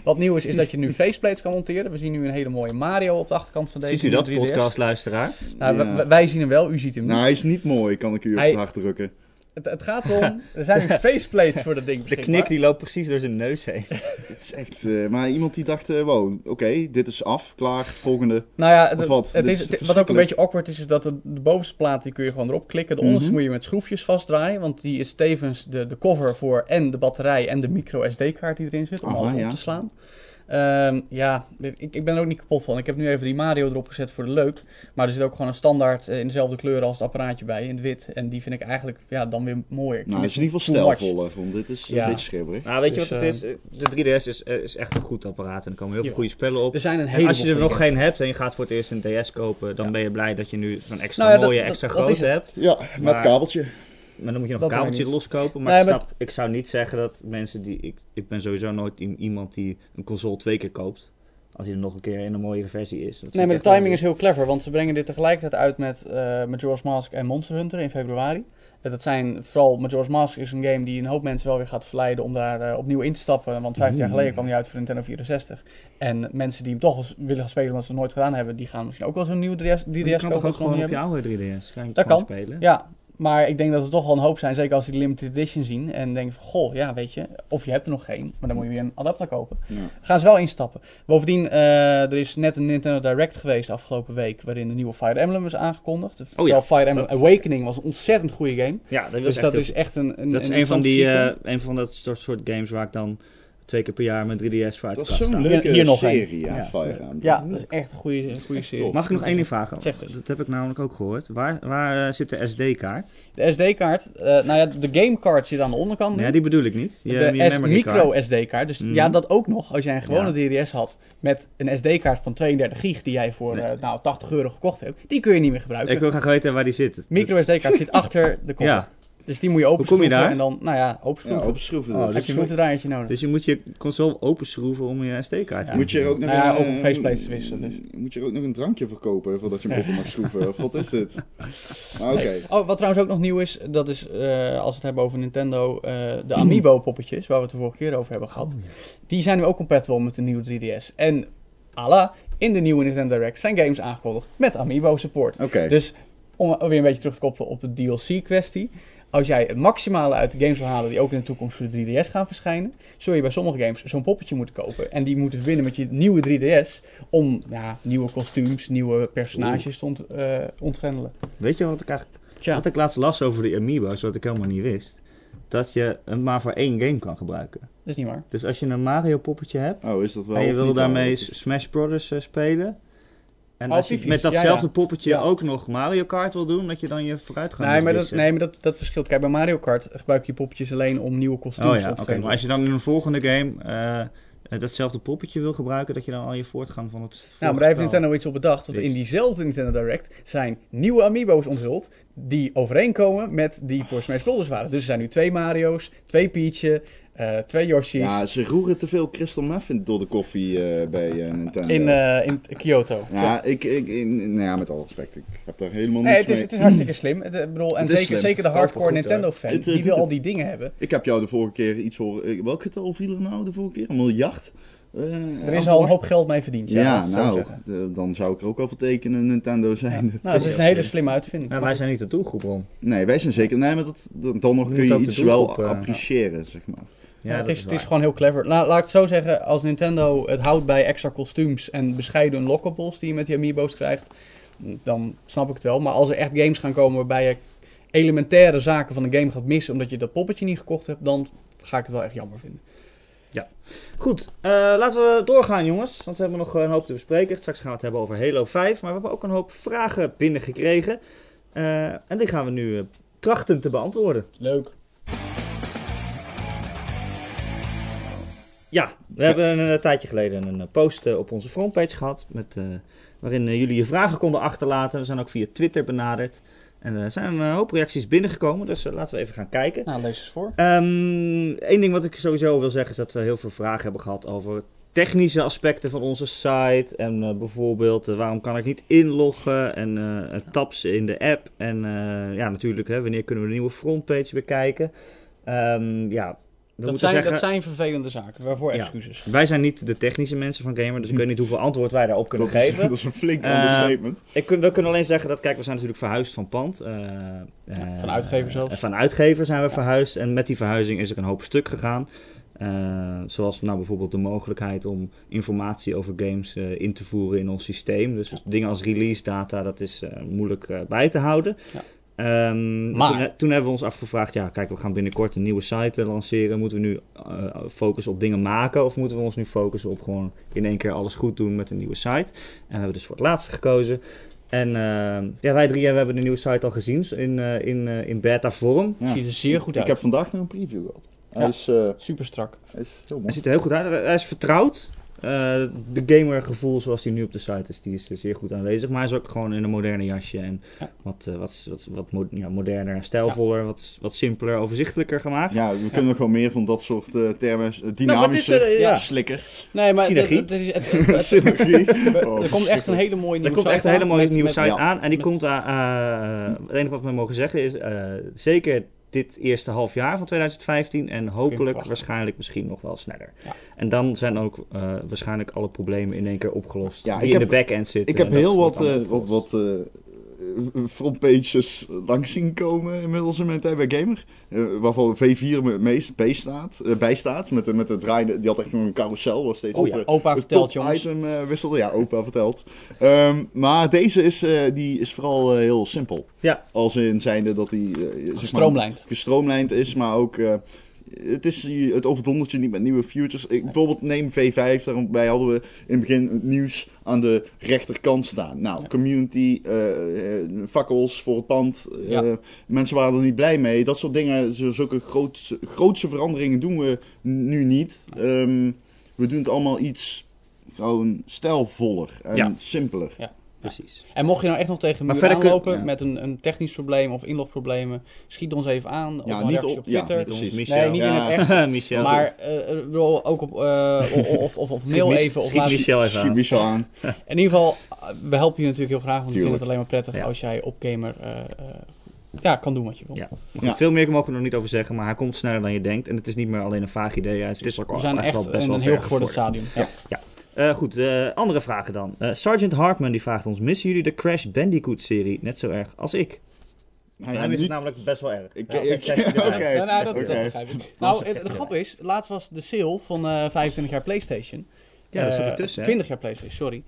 wat nieuw is, is dat je nu faceplates kan monteren. We zien nu een hele mooie Mario op de achterkant van deze Ziet u dat, nieuwe 3DS. podcastluisteraar? Nou, wij zien hem wel, u ziet hem niet. Nou, hij is niet mooi, kan ik u op Hij- het hart drukken. Het, het gaat erom, <laughs> er zijn nu faceplates voor dat ding De knik die loopt precies door zijn neus heen. <laughs> Het is echt. eh, maar iemand die dacht: eh, wow, oké, dit is af, klaar, volgende. Nou ja, het, Of wat? het is, is het- wat ook een beetje awkward is, is dat de, de bovenste plaat die kun je gewoon erop klikken. De onderste Mhm. moet je met schroefjes vastdraaien, want die is tevens de, de cover voor en de batterij en de micro SD-kaart die erin zit, om alles op te slaan. Ehm, ja, dit- ik, ik ben er ook niet kapot van. Ik heb nu even die Mario erop gezet voor de leuk. Maar er zit ook gewoon een standaard eh, in dezelfde kleur als het apparaatje bij, in het wit. En die vind ik eigenlijk ja, dan weer mooier. Ik Nou, het is in ieder geval stijlvoller, want dit is Ja. een beetje schreeuwerig. Nou, weet je Dus, wat het is? De 3DS is, eh, is echt een goed apparaat en er komen heel veel Ja. goede spellen op. Er zijn een En heleboel als je er nog geen hebt en je gaat voor het eerst een DS kopen, dan Ja. ben je blij dat je nu zo'n extra Nou mooie, dat- extra dat grote hebt. Ja, met Maar- kabeltje. Maar dan moet je nog Dat een kabeltje loskopen. Maar Nee, ik, maar- snap, ik zou niet zeggen dat mensen die... Ik, ik ben sowieso nooit iemand die een console twee keer koopt. Als hij er nog een keer in een mooiere versie is. Dat Nee, maar de timing is heel clever, want ze brengen dit tegelijkertijd uit met uh, Majora's Mask en Monster Hunter in februari. Eh, Dat zijn vooral Majora's Mask is een game die een hoop mensen wel weer gaat verleiden om daar eh, opnieuw in te stappen. Want 15 jaar Oeh. geleden kwam die uit voor Nintendo 64. En mensen die hem toch eens willen gaan spelen omdat ze het nooit gedaan hebben, die gaan misschien ook wel zo'n nieuwe 3DS, 3DS je kan toch kopen ook gewoon op je oude 3DS kan je Dat kan. spelen? Ja, maar ik denk dat er toch wel een hoop zijn, zeker als die limited edition zien. En denken van, goh, ja, weet je, of je hebt er nog geen, maar dan moet je weer een adapter kopen. Ja. Gaan ze wel instappen. Bovendien, eh, er is net een Nintendo Direct geweest afgelopen week, waarin de nieuwe Fire Emblem is aangekondigd. Terwijl ja, Fire Emblem dat- Awakening was een ontzettend goede game. Ja, dat, was Dus echt dat heel is echt een, een Dat is een een van, die, eh, een van dat soort games waar ik dan twee keer per jaar mijn 3DS voor uit Dat is zo'n leuke Hier nog serie, ja, Ja. Fire Emblem. Ja, dat is echt een goede, een goede Echt serie. Mag ik nog één ding vragen? Zeg het. Dat heb ik namelijk ook gehoord. Waar, waar eh, zit de SD-kaart? De SD-kaart, eh, nou ja, de gamecard zit aan de onderkant. Ja, die bedoel ik niet. Je, de je S memory micro card. SD-kaart. Dus Mhm. ja, dat ook nog. Als jij een gewone Ja. DDS had met een SD-kaart van 32 gig die jij voor Nee. eh, nou, 80 euro gekocht hebt, die kun je niet meer gebruiken. Ik wil graag weten waar die zit. Micro SD-kaart zit achter de kop. Ja, Dus die moet je open Hoe kom je daar? en dan, nou ja, open Ja, schroeven. op schroeven. Oh, dus. heb je je een nodig. dus je moet je console openschroeven om je SD-kaart te Ja. Moet je er ook nog Nou ja, een, op eh, faceplates wisselen, dus. Moet je er ook nog een drankje verkopen voordat je hem <laughs> open mag schroeven? Of wat is dit? Maar oké. Nee. Oh, wat trouwens ook nog nieuw is, dat is eh, als we het hebben over Nintendo, eh, de Amiibo poppetjes, waar we het de vorige keer over hebben gehad. Die zijn nu ook compatible met de nieuwe 3DS. En ala, in de nieuwe Nintendo Direct zijn games aangekondigd met Amiibo support. Oké. Dus om weer een beetje terug te koppelen op de DLC-kwestie. Als jij het maximale uit de games wil halen die ook in de toekomst voor de 3DS gaan verschijnen, zul je bij sommige games zo'n poppetje moeten kopen. En die moeten verbinden met je nieuwe 3DS om ja, nieuwe kostuums, nieuwe personages te ont, eh, ontgrendelen. Weet je wat ik eigenlijk... Tja, Wat ik laatst las over de Amiibo's, wat ik helemaal niet wist. Dat je hem maar voor één game kan gebruiken. dat is niet waar. Dus als je een Mario poppetje hebt Oh, is dat wel en je wil daarmee Smash Brothers eh, spelen. En als je met datzelfde poppetje ook nog Mario Kart wil doen, dat je dan je vooruitgang Nee, maar, dat, nee, maar dat, dat verschilt. Kijk, bij Mario Kart gebruik je poppetjes alleen om nieuwe kostuums Oh te ja, oké. Maar als je dan in een volgende game eh, eh, datzelfde poppetje wil gebruiken, dat je dan al je voortgang van het Nou, maar daar heeft Nintendo iets op bedacht. Want in diezelfde Nintendo Direct zijn nieuwe Amiibo's onthuld. Die overeenkomen met die voor Smash Bros. waren. Dus er zijn nu twee Mario's, twee Peach'en, eh, twee Yoshi's. Ja, ze roeren te veel Crystal Meth in door de koffie eh, bij eh, Nintendo. in, eh, in Kyoto. ja, ik, ik, in, nou ja, met alle respect. Ik heb daar helemaal Nee, niets het is, mee. het is hartstikke slim. Het, ik bedoel, en zeker, slim. zeker de hardcore. Nintendo-fan, Het, die wil al die dingen hebben. Ik heb jou de vorige keer iets horen... Welk getal viel er nou de vorige keer? Een miljard? Eh, Er is al een hoop geld mee verdiend. Ja, Ja, zo nou, dan zou ik er ook al voor tekenen Nintendo zijn. Ja. Nou, het is een hele slimme uitvinding. Ja, wij zijn niet de doelgroep, Ron. Nee, wij zijn zeker... Nee, maar dat, dat- dan nog kun je iets wel appreciëren, zeg maar. Ja, Ja, het, is, is het is gewoon heel clever. La- laat ik het zo zeggen, als Nintendo het houdt bij extra kostuums en bescheiden unlockables die je met die amiibo's krijgt, dan snap ik het wel. Maar als er echt games gaan komen waarbij je elementaire zaken van de game gaat missen omdat je dat poppetje niet gekocht hebt, dan ga ik het wel echt jammer vinden. Goed, eh, laten we doorgaan jongens, want we hebben nog een hoop te bespreken. Straks gaan we het hebben over Halo 5, maar we hebben ook een hoop vragen binnengekregen. Eh en die gaan we nu eh, trachten te beantwoorden. Leuk. Ja, we hebben een, eh, tijdje geleden een eh, post eh, op onze frontpage gehad, met, waarin jullie je vragen konden achterlaten. We zijn ook via Twitter benaderd. En er zijn een hoop reacties binnengekomen, dus laten we even gaan kijken. Nou, lees eens voor. Eén ding wat ik sowieso wil zeggen is dat we heel veel vragen hebben gehad over technische aspecten van onze site. En bijvoorbeeld waarom kan ik niet inloggen en eh, tabs in de app. En ja, natuurlijk, hè, wanneer kunnen we de nieuwe frontpage bekijken. Ehm ja, we Dat moeten zijn, zeggen... dat zijn vervelende zaken, waarvoor Ja. excuses. Wij zijn niet de technische mensen van Gamer, dus ik weet niet hoeveel antwoord wij daarop kunnen dat, is, geven. <laughs> dat is een flink Eh, understatement. Ik we kunnen alleen zeggen dat, kijk, we zijn natuurlijk verhuisd van pand. eh, eh, van uitgever zelfs. eh, van uitgever zijn we verhuisd. En met die verhuizing is er een hoop stuk gegaan. Eh, zoals nou bijvoorbeeld de mogelijkheid om informatie over games eh, in te voeren in ons systeem. Dus dingen als release data, dat is eh, moeilijk bij te houden. Ehm, Maar- toen, toen hebben we ons afgevraagd, ja kijk, we gaan binnenkort een nieuwe site eh, lanceren. Moeten we nu eh, focussen op dingen maken of moeten we ons nu focussen op gewoon in één keer alles goed doen met een nieuwe site? En we hebben dus voor het laatste gekozen. En eh, ja, wij drie we hebben de nieuwe site al gezien in, eh, in, eh, in beta vorm. Ja. Ziet er zeer goed Ik uit. heb vandaag nog een preview gehad. Hij, Ja. is, eh, Super strak. hij is heel Hij mooi. ziet er heel goed uit. Hij is vertrouwd. Eh, de gamergevoel zoals die nu op de site is, die is zeer goed aanwezig. Maar hij is ook gewoon in een moderne jasje en Ja. wat, eh, wat, wat, wat mo- ja, moderner, stijlvoller, wat, wat simpeler, overzichtelijker gemaakt. Ja, we kunnen nog wel meer van dat soort eh, termen. Nou, dit Dynamische slikker. Nee, maar Synergie. het- het- het- het- het- Synergie. <laughs> er Oh, komt echt een hele mooie Er nieuwe komt echt site een hele aan mooie met- nieuwe met- site ja, aan. En die met- komt aan. eh, het enige wat we mogen zeggen is. eh, zeker dit eerste half jaar van 2015. En hopelijk waarschijnlijk misschien nog wel sneller. Ja. En dan zijn ook eh, waarschijnlijk alle problemen in één keer opgelost. Ja, die in heb- de back-end zitten. Ik heb heel wat, eh, wat, wat eh, frontpages langs zien komen inmiddels in mijn tijd bij Gamer. Eh, waarvan V4 me- meest bij staat, eh, bij staat. Met, de- met de draaiende, die had echt nog een carousel. Was steeds Oh het, ja, eh, Opa het vertelt, jongens. item eh, wisselde. Ja, opa vertelt. Ehm, maar deze is, eh, die is vooral eh, heel simpel. Ja. Als in zijnde dat eh, zeg maar, Gestroomlijnd. gestroomlijnd is, maar ook... het, is, het overdondert je niet met nieuwe futures. Ik, bijvoorbeeld neem V5, daarbij hadden we in het begin het nieuws aan de rechterkant staan. Nou, Ja. community, eh, eh, fakkels voor het pand. eh, Ja. Mensen waren er niet blij mee. Dat soort dingen, zulke grootse, grootse veranderingen doen we nu niet. Ehm, we doen het allemaal iets gewoon stijlvoller en Ja. simpeler. Precies. En mocht je nou echt nog tegen muur kun- aanlopen ja. met een, een technisch probleem of inlogproblemen, schiet ons even aan. Ja, een niet op- op ja, Twitter. niet Ons Precies. Michel. nee, niet Ja. in het echt. <laughs> Michel. Maar eh, ik bedoel, ook op, eh, of, of, of mail even. Of schiet laat, Michel even Schiet aan. Michel aan. <laughs> in ieder geval, eh, we helpen je natuurlijk heel graag, want we vinden Tuurlijk. het alleen maar prettig Ja. als jij op gamer eh, eh, ja, kan doen wat je wil. Ja. Ja. Veel meer mogen we er nog niet over zeggen, maar hij komt sneller dan je denkt. En het is niet meer alleen een vaag idee. Het is ook We al zijn echt, echt wel best in wel een heel gevorderd stadium. Ja. Eh, goed, eh, andere vragen dan. Eh, Sergeant Hartman die vraagt ons: missen jullie de Crash Bandicoot-serie net zo erg als ik? Nou Hij ja, is het niet- namelijk best wel erg. Ik- Ja, ik- hij oké. Nou, dat, begrijp ik. Nou, hij de grap is, laatst was de sale van eh 25 jaar PlayStation. Ja, dat zit ertussen. hè? 20 jaar PlayStation, sorry.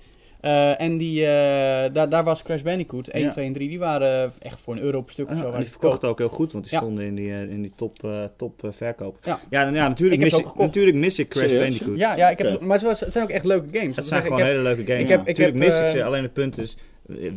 Eh, en die, eh, daar, daar was Crash Bandicoot 1, Ja. 2 en 3. Die waren echt voor een euro per stuk of Ja, zo. en waren die verkochten ook heel goed, want die Ja. stonden in die, eh, in die top, eh, top eh, verkoop. Ja. Ja, ja natuurlijk, Ik mis ik, natuurlijk mis ik Crash Serieus? Bandicoot. Ja, ja ik heb, maar het, was- het zijn ook echt leuke games. Het Dat zijn gewoon ik heb, hele leuke games. ik heb- ik natuurlijk heb, mis ik ze, eh, alleen het punt is, eh,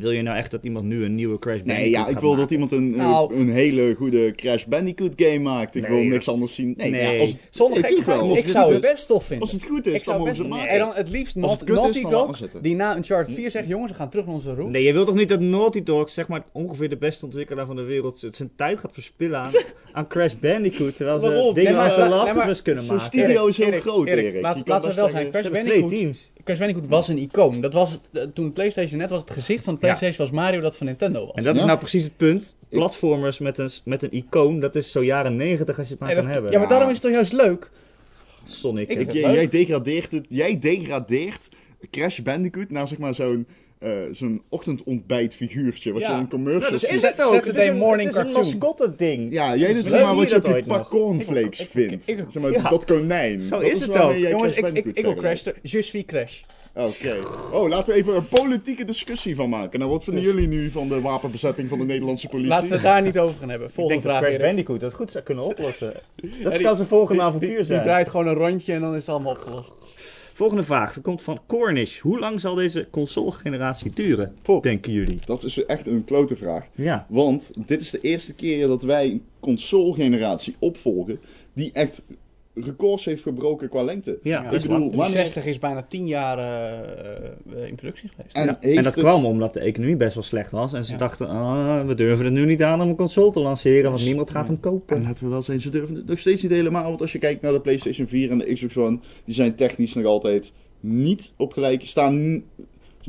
wil je nou echt dat iemand nu een nieuwe Crash Bandicoot Nee, ja, ik wil dat maken? iemand een, Nou. een hele goede Crash Bandicoot game maakt. Ik Nee, wil niks anders zien. Nee, Nee. Ja, als, het, Zonder gekkigheid, wel. ik zou het best tof vinden. als het goed ik is, dan mogen ze het En maken. dan het liefst Naughty Dog, die na Uncharted 4 zegt, jongens, we gaan terug naar onze roots. Nee, je wilt toch niet dat Naughty Dog, zeg maar ongeveer de beste ontwikkelaar van de wereld, zijn tijd gaat verspillen aan, <laughs> aan Crash Bandicoot, terwijl ze Waarom? dingen als The nee, Last of Us kunnen Zo'n maken. studio is heel groot, Erik, laten we wel zijn, Crash Bandicoot, Crash Bandicoot was een icoon. Dat was, eh, toen PlayStation net was het gezicht van de PlayStation was Mario dat van Nintendo was. En dat is nou precies het punt. Platformers met een, met een icoon, dat is zo jaren 90 als je het maar kan dat- hebben. ja, maar daarom is het toch juist leuk? Sonic. Ik- jij degradeert het. Jij degradeert Crash Bandicoot naar zeg maar zo'n eh zo'n ochtendontbijtfiguurtje. Wat Ja. je in een commercial Ja, dat ziet. is het ook. Saturday Het is een- morning het is een mascotte ding. Ja, jij doet zeg maar je wat je dat op je pak cornflakes Ik- ik- vindt. ik- ik- zeg maar, ja. dat konijn. Zo dat is het ook. Jongens, ik, ik, ik wil. Crash. Just wie Crash. Oké. Oh, laten we even een politieke discussie van maken. Nou, wat vinden jullie nu van de wapenbezetting van de Nederlandse politie? Laten we het daar niet over gaan hebben. Ik Volgende denk dat vraag. Crash Erik. Bandicoot dat goed zou kunnen oplossen. Dat die- kan zijn volgende Die- avontuur die, zijn. Die draait gewoon een rondje en dan is het allemaal opgelost. Volgende vraag. Die komt van Cornish. Hoe lang zal deze console-generatie duren, denken jullie? Dat is echt een klote vraag. Ja. Want dit is de eerste keer dat wij een console-generatie opvolgen die echt records heeft gebroken qua lengte. Ja, ik bedoel, lang. wanneer- 60 is bijna 10 jaar eh, eh, in productie geweest. En, Ja, en dat het- kwam omdat de economie best wel slecht was. En ze Ja. dachten, ah, we durven het nu niet aan om een console te lanceren, want niemand gaat hem kopen. En laten we wel zijn, ze durven het nog steeds niet helemaal. Want als je kijkt naar de PlayStation 4 en de Xbox One, die zijn technisch nog altijd niet op gelijke. Staan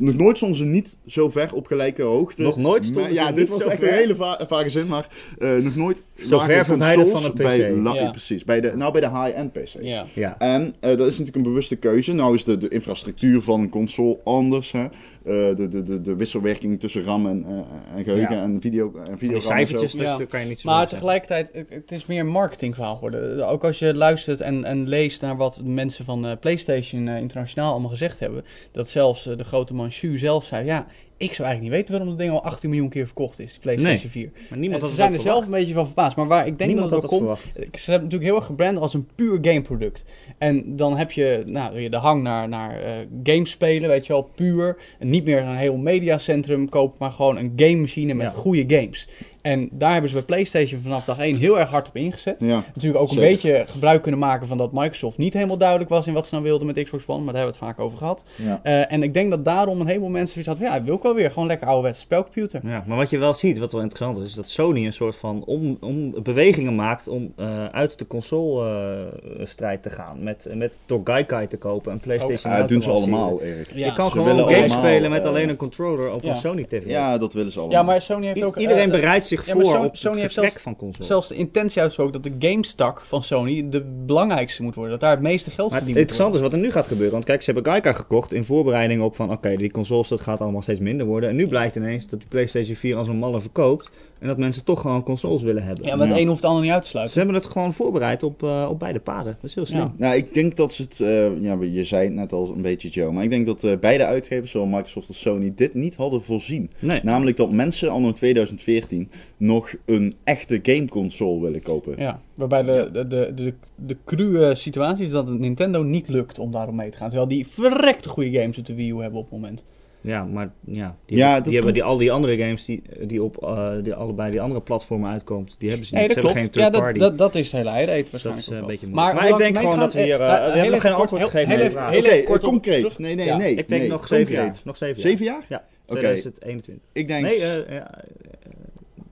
nog nooit stonden ze niet zo ver op gelijke hoogte. Nog nooit stonden Maar- Ja, dit niet was zo echt ver. een hele va vage zin, maar eh, nog nooit. Zo ver van een PC. Bij, la- Ja. Precies, bij de, nou bij de high-end PC's. Ja. Ja. En eh, dat is natuurlijk een bewuste keuze. Nou is de, de infrastructuur van een console anders. Hè? Eh, de, de, de, de wisselwerking tussen RAM en, eh, en geheugen Ja. en video en Van video die cijfertjes, dat, Ja. dat kan je niet zo Maar tegelijkertijd, het, het is meer een marketingverhaal geworden. Ook als je luistert en, en leest naar wat mensen van eh, PlayStation internationaal allemaal gezegd hebben. Dat zelfs de grote man Zelf zei, ja, ik zou eigenlijk niet weten waarom dat ding al 18 miljoen keer verkocht is, de PlayStation 4. Maar niemand En had ze zijn er zelf een beetje van verbaasd. Maar waar ik denk Niemand dat het komt, verwacht. ze hebben natuurlijk heel erg gebrand als een puur gameproduct. En dan heb je nou, de hang naar, naar eh games spelen, weet je wel, puur. En niet meer een heel mediacentrum kopen, maar gewoon een game machine met Ja. goede games. En daar hebben ze bij PlayStation vanaf dag 1 heel erg hard op ingezet. Ja. Natuurlijk ook een beetje gebruik kunnen maken van dat Microsoft niet helemaal duidelijk was in wat ze nou wilden met Xbox One, maar daar hebben we het vaak over gehad. Ja. Eh, en ik denk dat daarom een heleboel mensen zoiets hadden van, ja, ik wil ook wel weer gewoon lekker ouderwetse spelcomputer. Ja, maar wat je wel ziet, wat wel interessant is, is dat Sony een soort van om, om bewegingen maakt om eh, uit de console-strijd te gaan. Met, met door Gaikai te kopen en PlayStation Ja, dat doen ze allemaal, Erik. Ja. Je kan Ze gewoon games allemaal, spelen met eh, alleen een controller op ja. een Sony TV. Ja, dat willen ze allemaal. Ja, maar Sony heeft ook... Iedereen eh, eh, bereidt zich ja, voor Sony- op Sony het heeft zelfs- van console. zelfs de intentie uitgesproken dat de GameStak van Sony de belangrijkste moet worden. Dat daar het meeste geld verdiend moet interessante is wat er nu gaat gebeuren. Want kijk, ze hebben Gaikai gekocht in voorbereiding op van... Oké, die consoles, dat gaat allemaal steeds minder worden. En nu blijkt ineens dat de PlayStation 4 als een malle verkoopt. En dat mensen toch gewoon consoles willen hebben. Ja, maar het Ja. een hoeft het ander niet uit te Ze sluiten. hebben het gewoon voorbereid op, eh, op beide paden. Dat is heel slim. Ja. Nou, ik denk dat ze het, eh, ja, je zei het net al een beetje Joe, maar ik denk dat eh, beide uitgevers, zowel Microsoft als Sony, dit niet hadden voorzien. Nee. Namelijk dat mensen anno 2014 nog een echte gameconsole willen kopen. Ja, waarbij de, de, de, de, de cruwe situatie is dat het Nintendo niet lukt om daarom mee te gaan. Terwijl die verrekte goede games op de Wii U hebben op het moment. Ja, maar ja, die, Ja, hebben, die, hebben komt- die, al die andere games die, die op eh, die allebei die andere platformen uitkomt, die hebben ze niet. Nee, ze dat hebben klopt. geen Ja, third dat, party. dat, dat is het hele eieren Dus dat is waarschijnlijk eh, een beetje moeilijk. Maar, hoe ik denk ze gewoon dat we hier... eh, we hebben heel nog geen antwoord kort- gegeven Oké, op- concreet. terug. Nee, nee, Ja. nee. Ik denk nee, nog zeven jaar. Nog zeven jaar. Zeven jaar? Ja, Oké. 2021. Ik denk, Nee, eh eh, eh,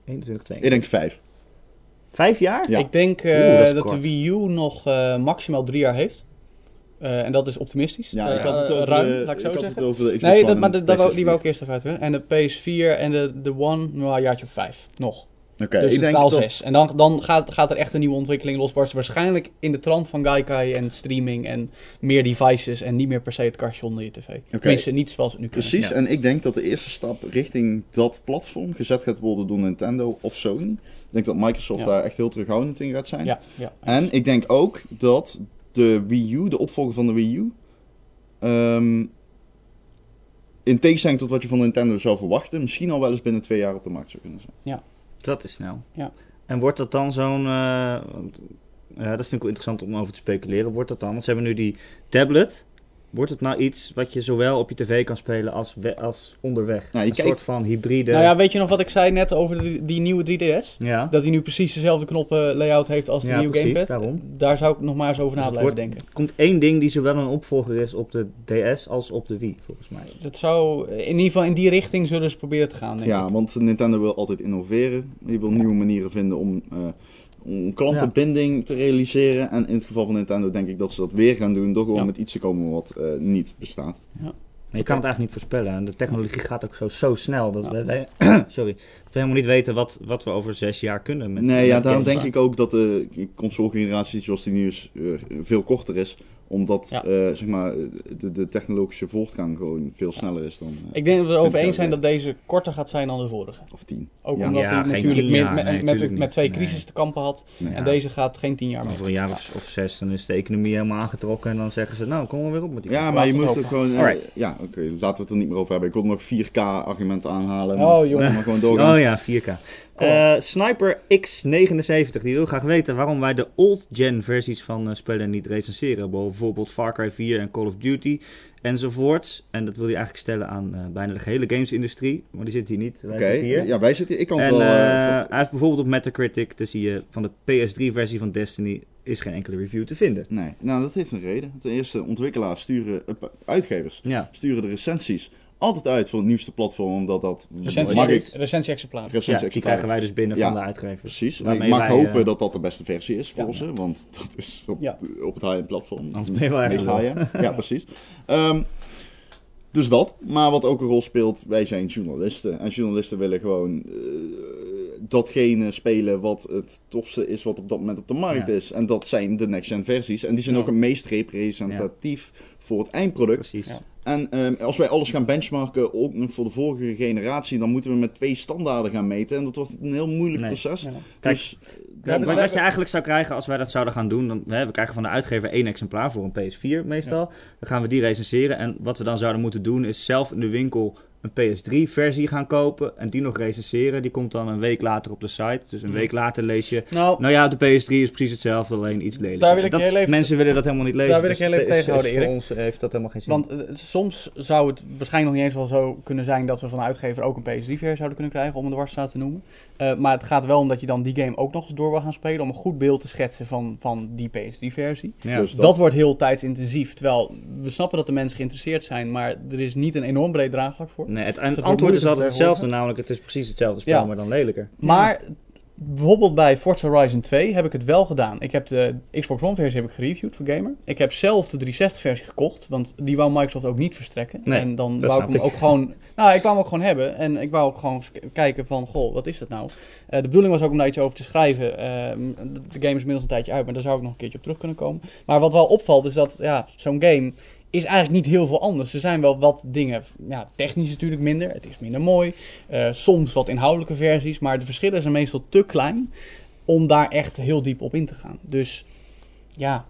21, 2. ik denk vijf. Vijf jaar? Ja. Ik denk eh, Oeh, dat de Wii U nog eh, maximaal drie jaar heeft. Eh, en dat is optimistisch. Ja, Eh, ik had het eh, over, ruim, de, laat ik zo zeggen. het over de Xbox Nee, One dat, maar dat, die wou ik eerst even uitwerken. En de PS4 en de, de One, nou, een jaartje of vijf. Nog. 4. Oké, dus ik denk dat... zes. En dan, dan gaat, gaat er echt een nieuwe ontwikkeling losbarsten. Waarschijnlijk in de trant van Gaikai en streaming en meer devices. En niet meer per se het kastje onder je tv. Tenminste, niet zoals het nu. Precies, Ja. en ik denk dat de eerste stap richting dat platform gezet gaat worden door Nintendo of Sony. Ik denk dat Microsoft Ja. daar echt heel terughoudend in gaat zijn. Ja, ja. En ik denk ook dat de Wii U, de opvolger van de Wii U, ehm, in tegenstelling tot wat je van Nintendo zou verwachten, misschien al wel eens binnen twee jaar op de markt zou kunnen zijn. Dat is snel. Ja. En wordt dat dan zo'n... eh, dat vind ik wel interessant om over te speculeren. Wordt dat dan... Want ze hebben nu die tablet. Wordt het nou iets wat je zowel op je tv kan spelen als, we- als onderweg? Nou, een kijkt- soort van hybride... Nou ja, weet je nog wat ik zei net over die, die nieuwe 3DS? Ja. Dat hij nu precies dezelfde knoppen layout heeft als de Ja, nieuwe precies, gamepad. daarom. Daar zou ik nog maar eens over na Dus het blijven wordt- denken. Er komt één ding die zowel een opvolger is op de DS als op de Wii, volgens mij. Dat zou, in ieder geval in die richting zullen ze proberen te gaan, denk Ja, ik. want Nintendo wil altijd innoveren. Die wil nieuwe manieren vinden om, eh, om klantenbinding te realiseren. En in het geval van Nintendo denk ik dat ze dat weer gaan doen, door gewoon Ja. met iets te komen wat eh, niet bestaat. Maar je kan het eigenlijk niet voorspellen. En de technologie gaat ook zo, zo snel dat, Ja. we, wij- <clears throat> sorry, dat we helemaal niet weten wat, wat we over zes jaar kunnen. Met, nee, ja, daarom denk ik ook dat de console-generatie zoals die nu is, eh, veel korter is. Omdat Ja. eh, zeg maar, de, de technologische voortgang gewoon veel sneller is dan. eh, Ik denk dat we er 20 over eens zijn dat deze korter gaat zijn dan de vorige. Of tien. Ook Ja. omdat Ja, hij natuurlijk tien met, jaar, met, nee, met, twee Nee. crisis te kampen had. Nee. En Ja. deze gaat geen tien jaar meer. Over een jaar of, of zes, dan is de economie helemaal aangetrokken. En dan zeggen ze, nou, kom maar weer op met die. Ja, maar je we moet ook hopen. gewoon. eh, ja, oké, laten we het er niet meer over hebben. Ik wil nog 4K-argumenten aanhalen. Oh, jongen. maar gewoon doorgaan. Oh ja, 4K. Eh, Sniper X79 die wil graag weten waarom wij de old-gen versies van eh, spellen niet recenseren. Bijvoorbeeld Far Cry 4 en Call of Duty enzovoorts. En dat wil hij eigenlijk stellen aan eh, bijna de gehele gamesindustrie. Maar die zit hier niet. Wij zitten hier. ja, wij zitten hier. Ik kan het En wel. hij heeft bijvoorbeeld op Metacritic, zie je van de PS3-versie van Destiny, is geen enkele review te vinden. Nee, nou dat heeft een reden. Ten eerste, ontwikkelaars sturen, uitgevers Ja, sturen de recensies altijd uit voor het nieuwste platform, omdat dat Recensie, mag ik recensie-exemplaar. recensie ja die krijgen wij dus binnen Ja, van de uitgevers. Precies. En Waarmee ik mag wij, hopen eh, dat dat de beste versie is voor Ja. ze, want dat is op, Ja. op het high-end platform. Anders ben je wel. Ja, precies. Ehm, dus dat. Maar wat ook een rol speelt, wij zijn journalisten. En journalisten willen gewoon eh, datgene spelen wat het tofste is wat op dat moment op de markt Ja. is. En dat zijn de next-gen versies. En die zijn Ja. ook het meest representatief voor het eindproduct. Precies. Ja. En ehm, als wij alles gaan benchmarken, ook nog voor de vorige generatie, dan moeten we met twee standaarden gaan meten. En dat wordt een heel moeilijk Nee. proces. Ja. Kijk, dus, Ja, wat, maar- wat je eigenlijk zou krijgen als wij dat zouden gaan doen, dan, hè, we krijgen van de uitgever één exemplaar voor een PS4 meestal. Dan gaan we die recenseren en wat we dan zouden moeten doen is zelf in de winkel een PS3-versie gaan kopen en die nog recenseren. Die komt dan een week later op de site. Dus een week later lees je... Nou, Nou ja, de PS3 is precies hetzelfde, alleen iets lelijker. Daar wil ik dat, heel even- mensen willen dat helemaal niet lezen. Daar wil ik dus heel even tegenhouden, Voor Erik. ons heeft dat helemaal geen zin. Want eh, soms zou het waarschijnlijk nog niet eens wel zo kunnen zijn dat we van de uitgever ook een PS3-versie zouden kunnen krijgen, om een dwarsstraat te noemen. Eh, maar het gaat wel om dat je dan die game ook nog eens door wil gaan spelen, om een goed beeld te schetsen van, van die PS3-versie. ja. Dus Dat. wordt heel tijdsintensief. Terwijl we snappen dat de mensen geïnteresseerd zijn, maar er is niet een enorm breed draagvlak voor. Nee, het, wordt antwoord is altijd hetzelfde, namelijk het is precies hetzelfde spel, Ja. maar dan lelijker. Maar bijvoorbeeld bij Forza Horizon 2 heb ik het wel gedaan. Ik heb de Xbox One versie heb ik gereviewd voor Gamer. Ik heb zelf de 360 versie gekocht, want die wou Microsoft ook niet verstrekken. Nee, en dan wou ik hem ik. ook gewoon... <laughs> Nou, ik wou hem ook gewoon hebben. En ik wou ook gewoon kijken van, goh, wat is dat nou? Eh, de bedoeling was ook om daar iets over te schrijven. Ehm, de de game is inmiddels een tijdje uit, maar daar zou ik nog een keertje op terug kunnen komen. Maar wat wel opvalt is dat, ja, zo'n game is eigenlijk niet heel veel anders. Er zijn wel wat dingen, ja, technisch natuurlijk minder. Het is minder mooi. Eh, soms wat inhoudelijke versies, maar de verschillen zijn meestal te klein om daar echt heel diep op in te gaan. Dus ja,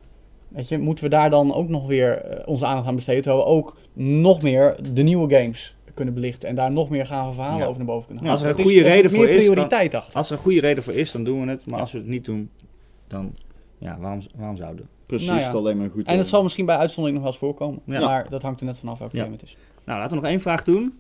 weet je, moeten we daar dan ook nog weer eh, onze aandacht aan besteden, terwijl we ook nog meer de nieuwe games kunnen belichten en daar nog meer gave verhalen Ja. over naar boven kunnen Ja, halen. als er een is- goede reden voor is, dan-. Als er een goede reden voor is, dan doen we het. Maar als we het niet doen, dan... Ja, waarom, waarom zouden we? Precies, Nou ja. dat alleen maar goed. En het eh, zal misschien bij uitzondering nog wel eens voorkomen. Ja. Maar dat hangt er net vanaf welke Ja. game het is. Nou, laten we nog één vraag doen.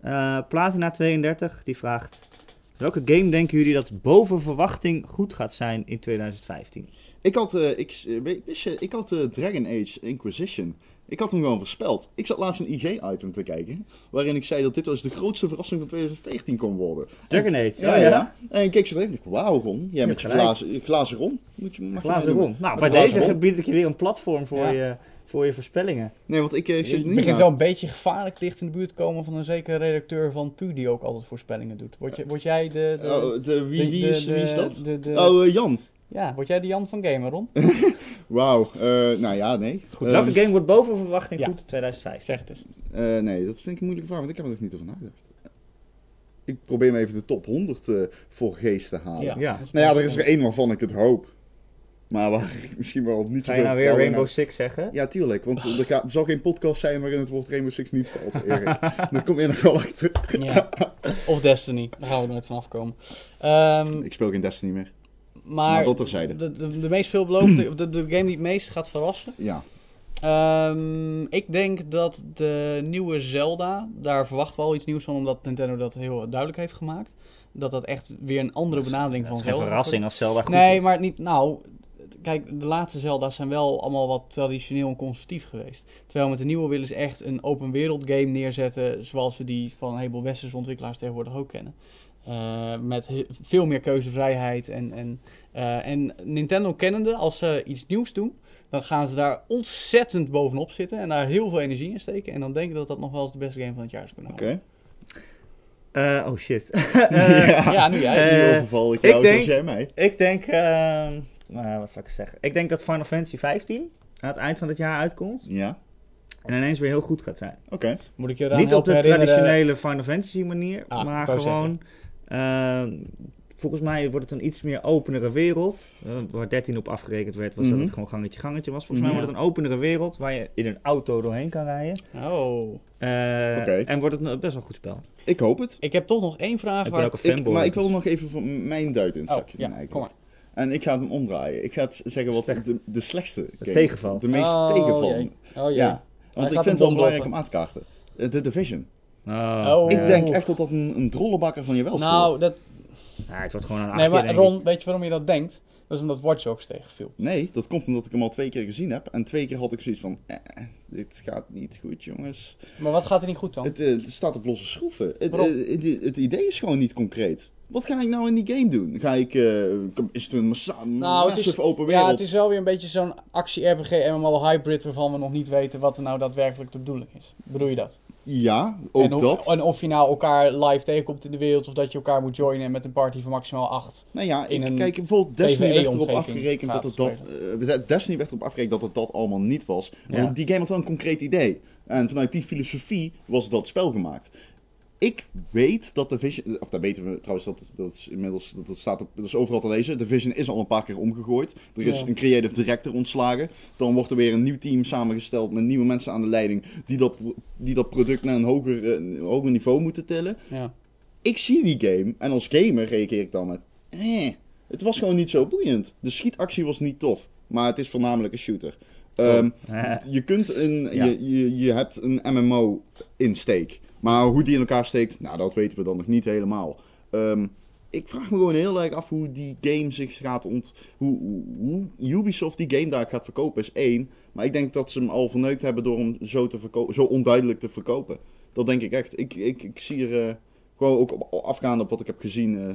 Eh Platina32, die vraagt... Welke game denken jullie dat boven verwachting goed gaat zijn in 2015? Ik had, eh, ik, eh, wist je, ik had eh, Dragon Age Inquisition. Ik had hem gewoon voorspeld. Ik zat laatst een IG-item te kijken. Waarin ik zei dat dit was de grootste verrassing van 2014 kon worden. Dragon Age, Ja, ja. En ik keek zo erin en ik wauw Ron. Jij Je met je glazen, je glazen Ron. Moet je, Glazen rond. Nou, Met bij deze ron. bied ik je weer een platform voor, Ja. je, voor je voorspellingen. Nee, want ik, eh, zit niet begint naar- wel een beetje gevaarlijk dicht in de buurt te komen van een zekere redacteur van PU die ook altijd voorspellingen doet. Word, je, word jij de... de, Oh, de, wie, de- wie, is, wie is dat? de- de- Oh, Jan. Ja, word jij de Jan van Gamer, Ron? <laughs> Wauw. eh, nou ja, nee. Goed, Eh, welke game wordt boven verwachting ja. goed in 2015? Zeg het eens. eh, nee, dat vind ik een moeilijke vraag, want ik heb er nog niet over nagedacht. Ik probeer me even de top 100 eh, voor geest te halen. Ja. Ja. Nou ja, er is er één waarvan ik het hoop. Maar waar <laughs> ik misschien wel niet zo Ga je nou weer Rainbow. Six zeggen? Ja, tuurlijk. Want er, gaat, er zal geen podcast zijn waarin het woord Rainbow Six niet valt, <laughs> Erik. Daar kom je nog wel achter. Ja. Of Destiny, daar gaan we nooit van afkomen. Ehm, Ik speel geen Destiny meer. Maar Maar dat terzijde. de, de, de meest veelbelovende, <clears throat> de, de game die het meest gaat verrassen. Ja. Ehm, ik denk dat de nieuwe Zelda, daar verwachten we al iets nieuws van, omdat Nintendo dat heel duidelijk heeft gemaakt. Dat dat echt weer een andere benadering Dat van is geen Zelda verrassing als Zelda goed Nee, is. maar niet. Nou, kijk, de laatste Zelda's zijn wel allemaal wat traditioneel en conservatief geweest. Terwijl met de nieuwe willen ze echt een open wereld game neerzetten. Zoals we die van een heleboel westerse ontwikkelaars tegenwoordig ook kennen. Eh, met veel meer keuzevrijheid. En, en, eh, en Nintendo kennende, als ze iets nieuws doen, dan gaan ze daar ontzettend bovenop zitten. En daar heel veel energie in steken. En dan denk ik dat dat nog wel eens de beste game van het jaar zou kunnen Oké. worden. Eh, oh shit. <laughs> ja. Ja, nu jij. Die overval ik jou zoals denk- jij mij. Ik denk, ehm, nou, wat zou ik zeggen? Ik denk dat Final Fantasy 15 aan het eind van het jaar uitkomt Ja. en ineens weer heel goed gaat zijn. Oké. Moet ik je eraan Niet op de traditionele Final Fantasy manier, Ah, maar gewoon. Volgens mij wordt het een iets meer openere wereld. Eh, waar 13 op afgerekend werd, was Mhm. dat het gewoon gangetje gangetje was. Volgens mij Mhm. wordt het een openere wereld waar je in een auto doorheen kan rijden. Oh. Eh, Oké. En wordt het een best wel goed spel. Ik hoop het. Ik heb toch nog één vraag. Ik waar ben ook een Ik, maar ik wil nog even van mijn duit in het Oh, zakje doen ja, eigenlijk. kom maar. En ik ga hem omdraaien. Ik ga het zeggen wat Slecht. de, de slechtste game. tegenval. De meest Oh, tegenval. jee. Oh jee. Ja. Hij Want ik vind hem het wel belangrijk om aan te kaarten. Eh, The Division. Oh, Oh. Ik ja. denk echt dat dat een, een drollenbakker van je wel Nou, dat, Ja, het wordt gewoon een nee, achtje, maar denk Ron, ik. weet je waarom je dat denkt? Dat is omdat Watch Dogs tegenviel. Nee, dat komt omdat ik hem al twee keer gezien heb. En twee keer had ik zoiets van, eh, dit gaat niet goed jongens. Maar wat gaat er niet goed dan? Het, eh, het staat op losse schroeven. Het, Waarom? eh, het, het idee is gewoon niet concreet. Wat ga ik nou in die game doen? Ga ik, eh, is het een massa Nou, het is, massive open wereld? ja, het is wel weer een beetje zo'n actie-RPG MMO hybrid waarvan we nog niet weten wat er nou daadwerkelijk de bedoeling is. Bedoel je dat? Ja, ook en, of, dat. en of je nou elkaar live tegenkomt in de wereld of dat je elkaar moet joinen met een party van maximaal acht. Nou ja, in ik, kijk, bijvoorbeeld Destiny werd erop afgerekend dat het dat... eh, Destiny werd erop afgerekend dat het dat allemaal niet was. Ja. die game had wel een concreet idee. En vanuit die filosofie was dat spel gemaakt. Ik weet dat Division, of dat weten we trouwens, dat, dat is inmiddels, dat, dat staat op, dat is overal te lezen. Division is al een paar keer omgegooid. Er is Ja. een creative director ontslagen. Dan wordt er weer een nieuw team samengesteld met nieuwe mensen aan de leiding die dat, die dat product naar een hoger, eh, een hoger niveau moeten tillen. Ja. Ik zie die game en als gamer reageer ik dan met, eh, het was gewoon niet zo boeiend. De schietactie was niet tof, maar het is voornamelijk een shooter. Ehm, Eh, je, kunt een, Ja. je, je, je hebt een MMO insteek. Maar hoe die in elkaar steekt, nou, dat weten we dan nog niet helemaal. Ehm, ik vraag me gewoon heel erg af hoe die game zich gaat ont... Hoe, hoe, Ubisoft die game daar gaat verkopen is één. Maar ik denk dat ze hem al verneukt hebben door hem zo, te verko- zo onduidelijk te verkopen. Dat denk ik echt. Ik, ik, ik zie er eh, gewoon ook op, afgaande op wat ik heb gezien... eh,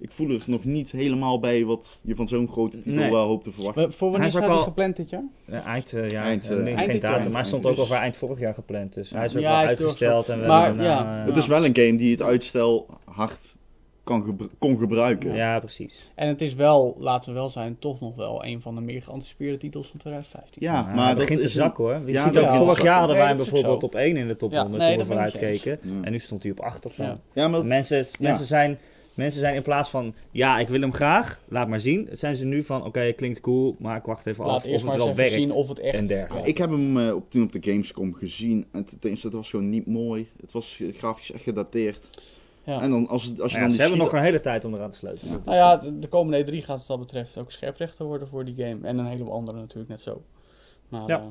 ik voel er nog niet helemaal bij wat je van zo'n grote titel Nee. wel hoopt te verwachten. Maar Voor wanneer Hij is hij al- gepland dit jaar? Ja, eind, eh, ja, Eind, eh, eh, nee, eind geen datum, maar hij stond ook al voor eind vorig jaar gepland. Dus hij is ook Ja, wel uitgesteld. En we Maar, ja. eh, Het is wel een game die het uitstel hard kan gebru- kon gebruiken. ja, precies. En het is wel, laten we wel zijn, toch nog wel een van de meer geanticipeerde titels van 2015. Ja, Ja, maar dat begint te is een- zakken hoor. Je Ja, ziet ook begint vorig jaar hadden wij hem bijvoorbeeld op 1 in de top Ja, 100 nee, toen we vooruit keken. Ja. En nu stond hij op 8 of zo. Ja. Ja, maar dat- Mensen, mensen, zijn, mensen zijn in plaats van, ja, ik wil hem graag, laat maar zien. Zijn ze nu van, oké, klinkt cool, maar ik wacht even Laat af of het wel werkt. zien of het echt... en dergelijke. ik heb hem eh, op, toen op de Gamescom gezien. En ten eerste, het was gewoon niet mooi. Het was grafisch echt gedateerd. Ja. En dan, als, het- als je dan ja, ze hebben nog een hele tijd om eraan te sleutelen. Ja. Nou ja, de, de komende E3 gaat wat dat betreft ook scherprechter worden voor die game. En een heleboel andere natuurlijk net zo. Maar, Ja. eh,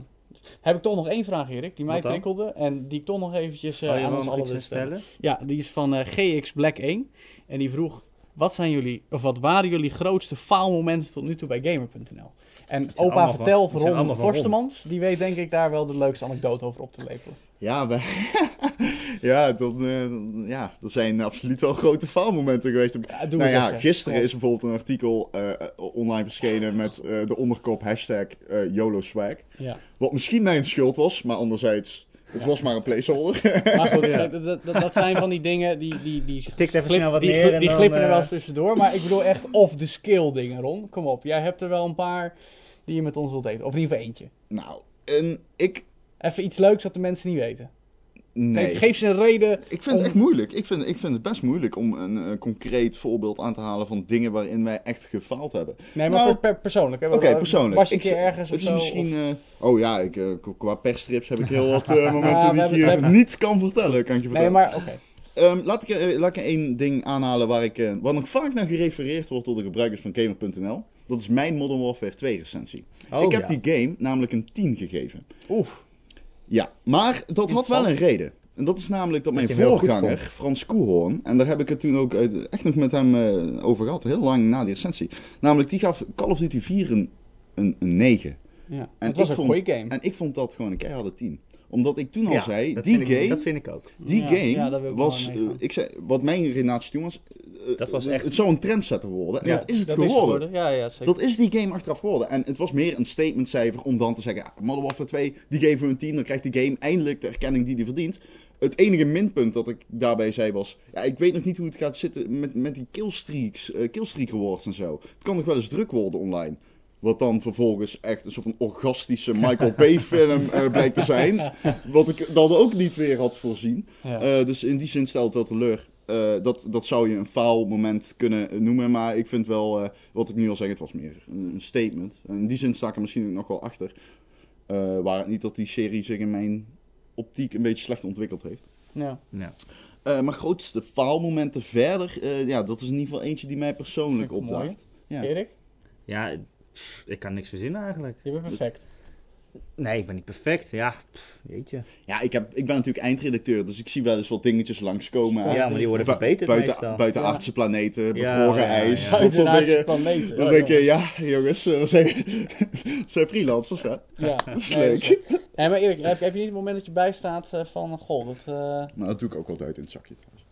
heb ik toch nog één vraag, Erik, die mij prikkelde. En die ik toch nog eventjes Oh, je aan ons allen iets wil stellen? Ja, die is van eh, GX Black 1. En die vroeg, wat zijn jullie, of wat waren jullie grootste faalmomenten tot nu toe bij Gamer.nl? En opa vertelt Ron. Forstemans, die weet denk ik daar wel de leukste anekdote over op te lepelen. Ja, wij- <laughs> ja, dan, eh, dan- ja, er zijn absoluut wel grote faalmomenten geweest. Ja, doe nou ja, even. gisteren is bijvoorbeeld een artikel eh, eh, online verschenen met eh, de onderkop hashtag YOLOSwag. Ja. Wat misschien mijn schuld was, maar anderzijds, het Ja. was maar een placeholder. <laughs> Maar goed, Ja. dat, dat, dat zijn van die dingen die, die, die, Tikt even glip- snel wat die, neer die dan, glippen er wel eens tussendoor. Maar ik bedoel echt off-the-scale dingen, Ron. Kom op, jij hebt er wel een paar die je met ons wilt delen. Of in ieder geval eentje. nou, en ik... Even iets leuks dat de mensen niet weten. Nee. Geef, geef ze een reden. Ik vind het echt moeilijk. Ik vind, ik vind het best moeilijk om een, eh, concreet voorbeeld aan te halen van dingen waarin wij echt gefaald hebben. Nee, maar Nou, per, per persoonlijk. Oké, persoonlijk. Was je een keer ergens of Het is zo? misschien. of- eh, oh ja, ik, eh, qua persstrips heb ik heel <laughs> wat eh, momenten die ik hier niet kan vertellen. Kan je Nee, vertellen. maar oké. Ehm, laat, ik, eh, laat ik één ding aanhalen waar, ik, eh, waar nog vaak naar gerefereerd wordt door de gebruikers van Gamer.nl. Dat is mijn Modern Warfare 2 recensie. Oh, ik heb ja. die game namelijk een 10 gegeven. Oef. Ja, maar dat had wel een reden. En dat is namelijk dat Dat mijn voorganger, Frans Koehoorn, en daar heb ik het toen ook echt nog met hem eh, over gehad, heel lang na die recensie. Namelijk, die gaf Call of Duty 4 een, een, een 9. Ja. En het was ik een vond- goede game. En ik vond dat gewoon een keiharde 10. Omdat ik toen al Ja, zei, dat die vind ik- game, dat vind ik ook. die Ja, game ja, was, eh, ik zei, wat mijn redenatie toen was, eh, Dat was eh, echt- het zou een trendsetter worden. En Ja, dat is het dat geworden. Ja, ja, zeker. Dat is die game achteraf geworden. En het was meer een statementcijfer om dan te zeggen: ja, Modern Warfare 2, die geven we een 10. Dan krijgt die game eindelijk de erkenning die die verdient. Het enige minpunt dat ik daarbij zei was: ja, ik weet nog niet hoe het gaat zitten met, met die killstreaks, eh, killstreak rewards en zo. Het kan nog wel eens druk worden online. Wat dan vervolgens echt een soort van orgastische Michael Bay film eh, blijkt te zijn. <laughs> Wat ik dan ook niet weer had voorzien. Ja. Eh, dus in die zin stelt wel teleur. Eh, dat, dat zou je een faalmoment kunnen noemen. Maar ik vind wel, eh, wat ik nu al zeg, het was meer een, een statement. En in die zin sta ik er misschien ook nog wel achter. Eh waar het niet dat die serie zich in mijn optiek een beetje slecht ontwikkeld heeft. ja. Ja. Eh maar grootste faalmomenten verder, eh, ja, dat is in ieder geval eentje die mij persoonlijk opdraagt. Ja. Erik, ja, ik kan niks verzinnen eigenlijk. je bent perfect. Nee, ik ben niet perfect. Ja, pff, jeetje. Ja, ik, heb, ik ben natuurlijk eindredacteur, dus ik zie wel eens wat dingetjes langskomen. Ja, maar die worden Bu- verbeterd buiten, meestal. buitenaardse planeten, bevroren ja, ijs, ja. dingen. planeten. Dan Ja, denk je, ja, jongens, eh, we zijn, we zijn freelancers, hè? Ja, Dat is nee, leuk. Nee, maar Erik, heb, heb je niet het moment dat je bijstaat eh, van, goh, dat... eh, Maar dat doe ik ook altijd in het zakje trouwens.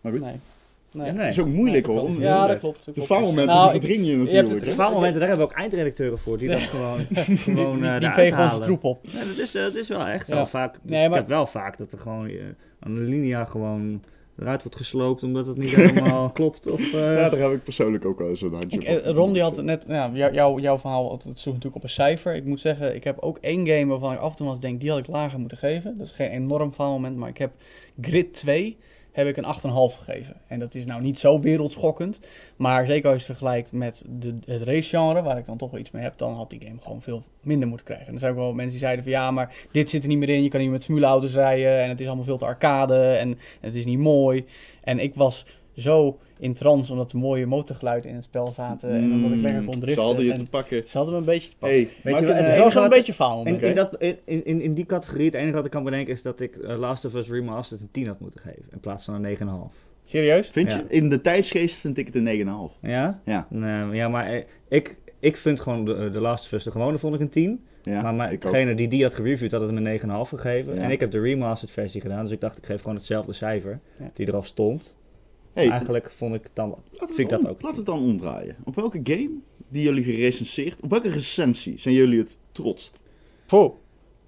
Maar goed, nee. Nee. ja, Nee. het is ook moeilijk hoor. om- Ja, dat klopt. dat De faalmomenten Nou, verdring je natuurlijk. De faalmomenten, daar hebben we ook eindredacteuren voor. Die dat gewoon, <laughs> gewoon eh Die, die vegen onze troep op. Ja, dat, is, dat is wel echt Ja. zo vaak. Nee, Ik heb wel vaak dat er gewoon eh, aan de linia gewoon eruit wordt gesloopt omdat het niet <laughs> helemaal klopt. Of, eh, Ja, daar heb ik persoonlijk ook wel eens een handje Ik, van. Ron die had het net, ja, jou, jou- jouw verhaal, het sloeg natuurlijk op een cijfer. Ik moet zeggen, ik heb ook één game waarvan ik af en toe eens denk, die had ik lager moeten geven. Dat is geen enorm faalmoment, maar ik heb Grid 2. Heb ik een 8,5 gegeven. En dat is nou niet zo wereldschokkend. Maar zeker als je het vergelijkt met de, het racegenre, waar ik dan toch wel iets mee heb, dan had die game gewoon veel minder moeten krijgen. En er zijn ook wel mensen die zeiden van ja, maar dit zit er niet meer in. Je kan niet met formuleauto's rijden en het is allemaal veel te arcade en, en het is niet mooi. En ik was zo in trance omdat er mooie motorgeluiden in het spel zaten en omdat ik lekker kon Ze driften. hadden je en te pakken. ze hadden me een beetje te pakken. Hey, Weet je het- eh, was wel een beetje faal. In, in, dat, in, in, in die categorie, het enige wat ik kan bedenken is dat ik eh, Last of Us Remastered een 10 had moeten geven. In plaats van een 9,5. Serieus? Vind je? In de tijdsgeest vind ik het een 9,5. Ja? Ja. Nee, ja, maar eh, ik, ik vind gewoon de, de Last of Us, de gewone vond ik een 10. Ja, maar ook. degene die die had gereviewd had het me een 9,5 gegeven. Ja. En ik heb de remastered versie gedaan, dus ik dacht ik geef gewoon hetzelfde cijfer Ja. die er al stond. Hey, Eigenlijk vond ik dan, vind ik dat om- ook. laten we het dan omdraaien. Op welke game die jullie gerecenseerd, op welke recensie zijn jullie het trotst? Oké,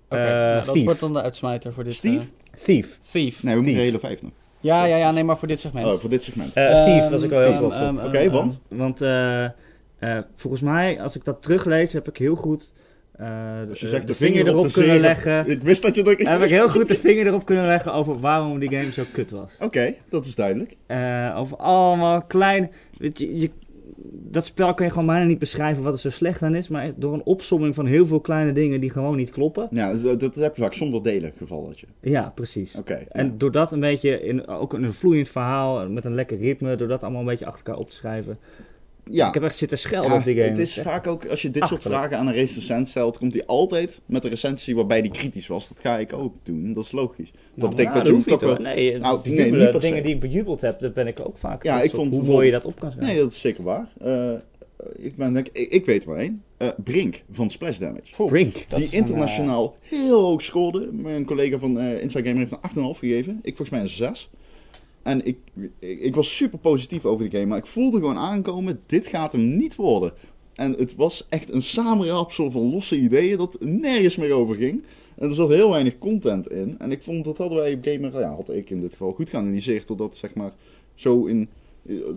Eh, nou, dat Thief. wordt dan de uitsmijter voor dit. Steve? eh, Thief. Thief. Nee, we moeten Thief. hele vijf nog. Ja, ja, ja, nee, maar voor dit segment. Oh, voor dit segment. Eh Ehm, Thief was ik wel heel ehm, trots op. ehm, Oké, ehm, want? Want eh, eh, volgens mij, als ik dat teruglees, heb ik heel goed eh, Als de, je zegt de vinger op erop kunnen leggen. Ik wist dat je dat... ik heb ik heel goed de vinger erop kunnen leggen over waarom die game zo kut was. Oké, dat is duidelijk. Eh, over allemaal kleine. Weet je, je, dat spel kan je gewoon bijna niet beschrijven wat er zo slecht aan is. Maar door een opsomming van heel veel kleine dingen die gewoon niet kloppen. Ja, dat, dat heb je vaak zonder delen gevalletje. Ja, precies. Oké. En door dat een beetje, in, ook in een vloeiend verhaal, met een lekker ritme, door dat allemaal een beetje achter elkaar op te schrijven. Ja. Ik heb echt zitten schelden Ja, op die game. Het is Echt. vaak ook, als je dit soort vragen aan een recensent stelt, komt hij altijd met een recensie waarbij die kritisch was. Dat ga ik ook doen, dat is logisch. Dat Nou, betekent Ja, dat je toch wel... Nee, Nou, nee, bejubelen, niet per se. dingen die ik bejubeld heb, daar ben ik ook vaak Ja, ik vond hoe mooi je dat op kan schrijven. Nee, dat is zeker waar. Eh, ik, ben, denk, ik, ik weet wel één. Eh, Brink van Splash Damage. Brink. dat die een, internationaal heel hoog scoorde. Mijn collega van eh Inside Gamer heeft een 8,5 gegeven. Ik volgens mij een 6. En ik, ik, ik was super positief over de game. Maar ik voelde gewoon aankomen, dit gaat hem niet worden. En het was echt een samenraapsel van losse ideeën dat nergens meer over ging. En er zat heel weinig content in. En ik vond dat hadden wij op Gamer, ja, had ik in dit geval goed geanalyseerd. Totdat zeg maar zo in,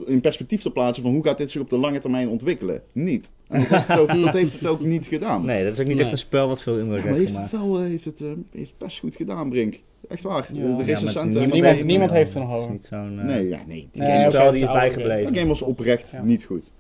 in perspectief te plaatsen van hoe gaat dit zich op de lange termijn ontwikkelen. Niet. En dat heeft het ook, dat heeft het ook niet gedaan. Nee, dat is ook niet Nee. echt een spel wat veel indruk Ja, maar heeft heeft het wel eh, heeft het, eh, heeft best goed gedaan, Brink. Echt waar. Ja. De Ja, maar recensenten... niemand- heeft er nog is over. niet zo'n eh, Nee, ja, nee. Die Nee, game, die is is bijgebleven. die game was oprecht Ja. niet goed.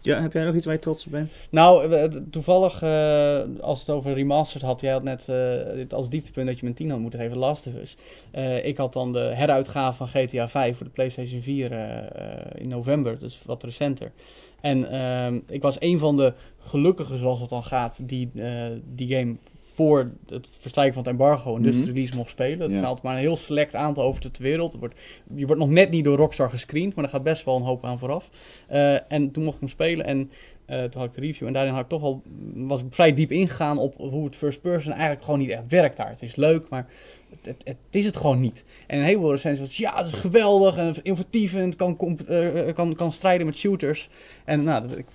Ja, heb jij nog iets waar je trots op bent? Nou, toevallig, eh, als het over remastered had, jij had net eh, als dieptepunt dat je mijn 10 had moeten geven, Last of Us. Eh, ik had dan de heruitgave van GTA 5 voor de PlayStation 4 eh, eh, in november, dus wat recenter. En ehm, ik was een van de gelukkigen, zoals het dan gaat, die eh, die game voor het verstrijken van het embargo en dus Mhm. de release mocht spelen. Dat Ja. altijd maar een heel select aantal over de wereld. Het wordt, je wordt nog net niet door Rockstar gescreend, maar er gaat best wel een hoop aan vooraf. Eh, en toen mocht ik hem spelen en eh, toen had ik de review en daarin had ik toch al, was ik vrij diep ingegaan op hoe het first person eigenlijk gewoon niet echt werkt daar. Het is leuk, maar het, het, is het gewoon niet. En een heleboel recensies was, ja, het is geweldig en innovatief en het kan, eh, eh, kan, kan strijden met shooters. En nou, dat, ik,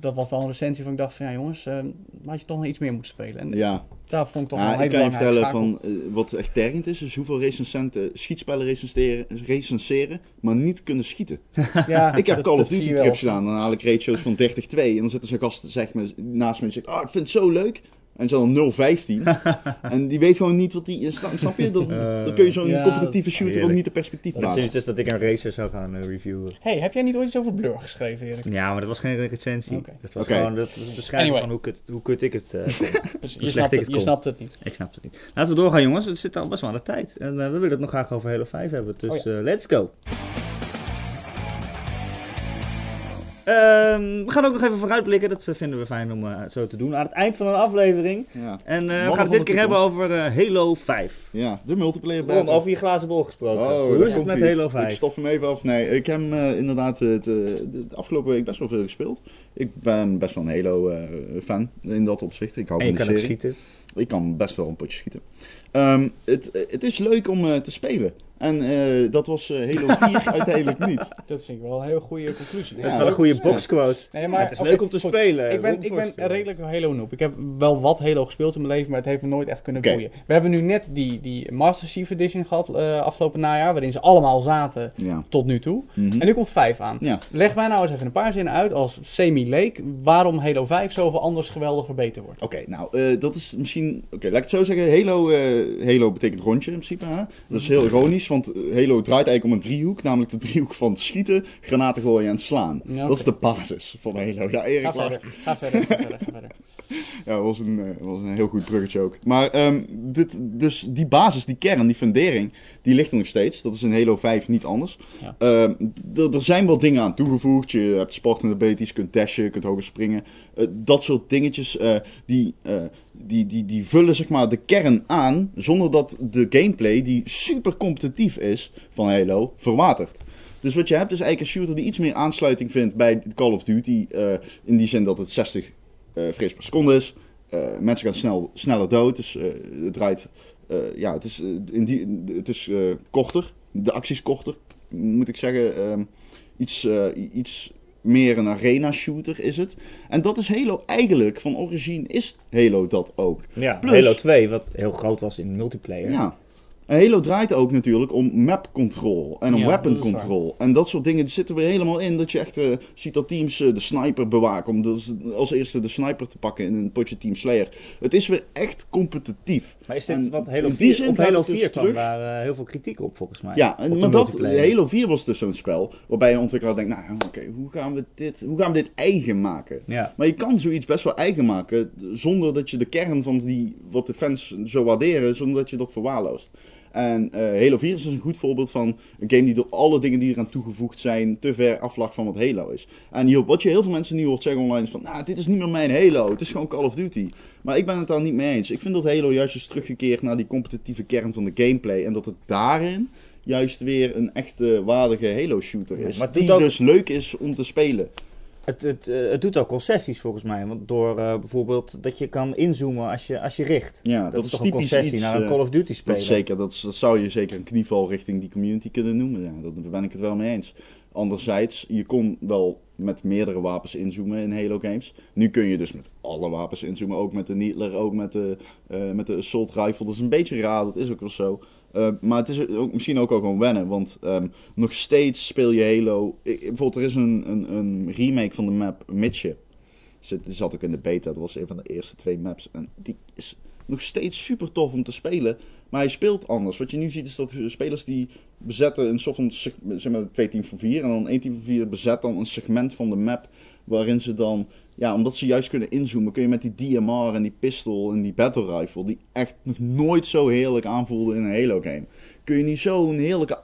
dat was wel een recensie van ik dacht van, ja jongens, eh had je toch nog iets meer moeten spelen. En Ja, daar vond ik toch wel ja een ik kan je vertellen van wat echt tergend is, is hoeveel recensenten schietspellen recenseren, recenseren, maar niet kunnen schieten. <laughs> Ja, Ik heb dat- Call of Duty trips gedaan, dan haal ik ratio's van 30-2 en dan zit er zo'n gast zeg maar, naast me en zegt, ah ik vind het zo leuk. En ze dan 0-15. en die weet gewoon niet wat die... Snap, snap je? Dan, Eh, dan kun je zo'n ja, competitieve shooter ook niet in perspectief Dat is plaatsen. dus dat ik een racer zou gaan eh, reviewen. hey, heb jij niet ooit iets over Blur geschreven, Erik? Ja, maar dat was geen recensie. Dat was gewoon dat was een beschrijving Anyway. van hoe kut, hoe kut ik het eh. <laughs> Dus je, snapt het, het je snapt het niet. Ik snap het niet. Laten we doorgaan jongens, we zitten al best wel aan de tijd. En we willen het nog graag over Halo 5 hebben, dus Oh let's go. We gaan ook nog even vooruitblikken, dat vinden we fijn om eh, zo te doen. Aan het eind van een aflevering. Ja. En eh, we gaan het dit keer hebben over eh, Halo 5. ja, de multiplayer Ron, battle. over je glazen bol gesproken. Oh, Hoe is het met. Halo 5? Ik stof hem even af. Nee, ik heb eh, inderdaad het, eh, de, afgelopen week best wel veel gespeeld. Ik ben best wel een Halo-fan in dat opzicht. Ik hou en je van kan ook schieten. Ik kan best wel een potje schieten. Ehm, het, het is leuk om eh, te spelen. En eh, dat was eh, Halo 4 <laughs> uiteindelijk niet. Dat vind ik wel een heel goede conclusie. Dat is Ja, wel een goede ja. boxquote. Nee, Maar het is leuk om te goed. spelen. Ik ben, ik ben Forster. een redelijk Halo noob. Ik heb wel wat Halo gespeeld in mijn leven, maar het heeft me nooit echt kunnen boeien. We hebben nu net die, die Master Chief Edition gehad eh, afgelopen najaar, waarin ze allemaal zaten Ja. tot nu toe. Mhm. En nu komt 5 aan. Ja. Leg mij nou eens even een paar zinnen uit als semi-leek waarom Halo 5 zoveel anders geweldiger beter wordt. Oké, nou, eh, dat is misschien... Oké, laat ik het zo zeggen. Halo, eh, Halo betekent rondje in principe. Hè? Dat is heel ironisch. Want Halo draait eigenlijk om een driehoek. Namelijk de driehoek van schieten, granaten gooien en slaan. Ja. Dat is de basis van Halo. Ja, Erik Ga verder, ga verder, ga verder, ga <laughs> verder. Ja, dat was een, eh, was een heel goed bruggetje ook. Maar ehm, dit, dus die basis, die kern, die fundering, die ligt er nog steeds. Dat is in Halo 5 niet anders. Ja. Ehm, er zijn wel dingen aan toegevoegd. Je hebt sportende abilities, je kunt dashen, je kunt hoger springen. Eh, dat soort dingetjes, eh, die, die, die, die vullen zeg maar de kern aan, zonder dat de gameplay, die super competitief is van Halo, verwatert. Dus wat je hebt is eigenlijk een shooter die iets meer aansluiting vindt bij Call of Duty. eh, in die zin dat het 60 eh frames per seconde is. Eh, mensen gaan snel, sneller dood. Dus het draait. ja, het is, in die, het is korter. De actie is korter. Moet ik zeggen. ehm, iets, iets meer een arena shooter is het. En dat is Halo eigenlijk. Van origine is Halo dat ook. Ja, Plus- Halo 2, wat heel groot was in multiplayer. Ja. En Halo draait ook natuurlijk om map control en om Ja, weapon control. En dat soort dingen zitten weer helemaal in. Dat je echt eh, ziet dat teams eh, de sniper bewaken. Om dus als eerste de sniper te pakken in een potje Team Slayer. Het is weer echt competitief. Maar is dit En wat Halo in die 4, zin op Halo het dus 4 kwam terug. daar eh, heel veel kritiek op volgens mij. Ja, en, maar dat. Halo 4 was dus zo'n spel waarbij een ontwikkelaar denkt, nou oké, hoe gaan we dit, hoe gaan we dit eigen maken? Ja, Maar je kan zoiets best wel eigen maken zonder dat je de kern van die, wat de fans zo waarderen, zonder dat je dat verwaarloost. En eh, Halo 4 is dus een goed voorbeeld van een game die door alle dingen die eraan toegevoegd zijn te ver aflag van wat Halo is. En wat je heel veel mensen nu hoort zeggen online is van, nou dit is niet meer mijn Halo, het is gewoon Call of Duty. Maar ik ben het daar niet mee eens. Ik vind dat Halo juist is teruggekeerd naar die competitieve kern van de gameplay en dat het daarin juist weer een echte waardige Halo shooter is. Ja, die dus leuk is om te spelen. Het, het, eh, het doet ook concessies volgens mij. Want door eh, bijvoorbeeld dat je kan inzoomen als je, als je richt. Ja, Dat, dat, is is toch een concessie iets, naar een eh, Call of Duty Dat, spelen. is zeker, dat, is- dat zou je zeker een knieval richting die community kunnen noemen. Ja, dat- daar ben ik het wel mee eens. Anderzijds, je kon wel met meerdere wapens inzoomen in Halo games. Nu kun je dus met alle wapens inzoomen. Ook met de Needler, ook met de, met de Assault Rifle. Dat is een beetje raar, dat is ook wel zo. Eh, maar het is ook, misschien ook wel gewoon wennen. Want ehm, nog steeds speel je Halo... Ik, bijvoorbeeld, er is een, een, een remake van de map Midship. Zit, die zat ook in de beta. Dat was een van de eerste twee maps. En die is nog steeds super tof om te spelen. Maar hij speelt anders. Wat je nu ziet is dat spelers die bezetten een soort van zeg maar twee teams van vier. En dan één team van vier bezet dan een segment van de map. Waarin ze dan, ja, omdat ze juist kunnen inzoomen, kun je met die DMR en die pistol en die battle rifle, die echt nog nooit zo heerlijk aanvoelden in een Halo game. Kun je niet zo'n heerlijke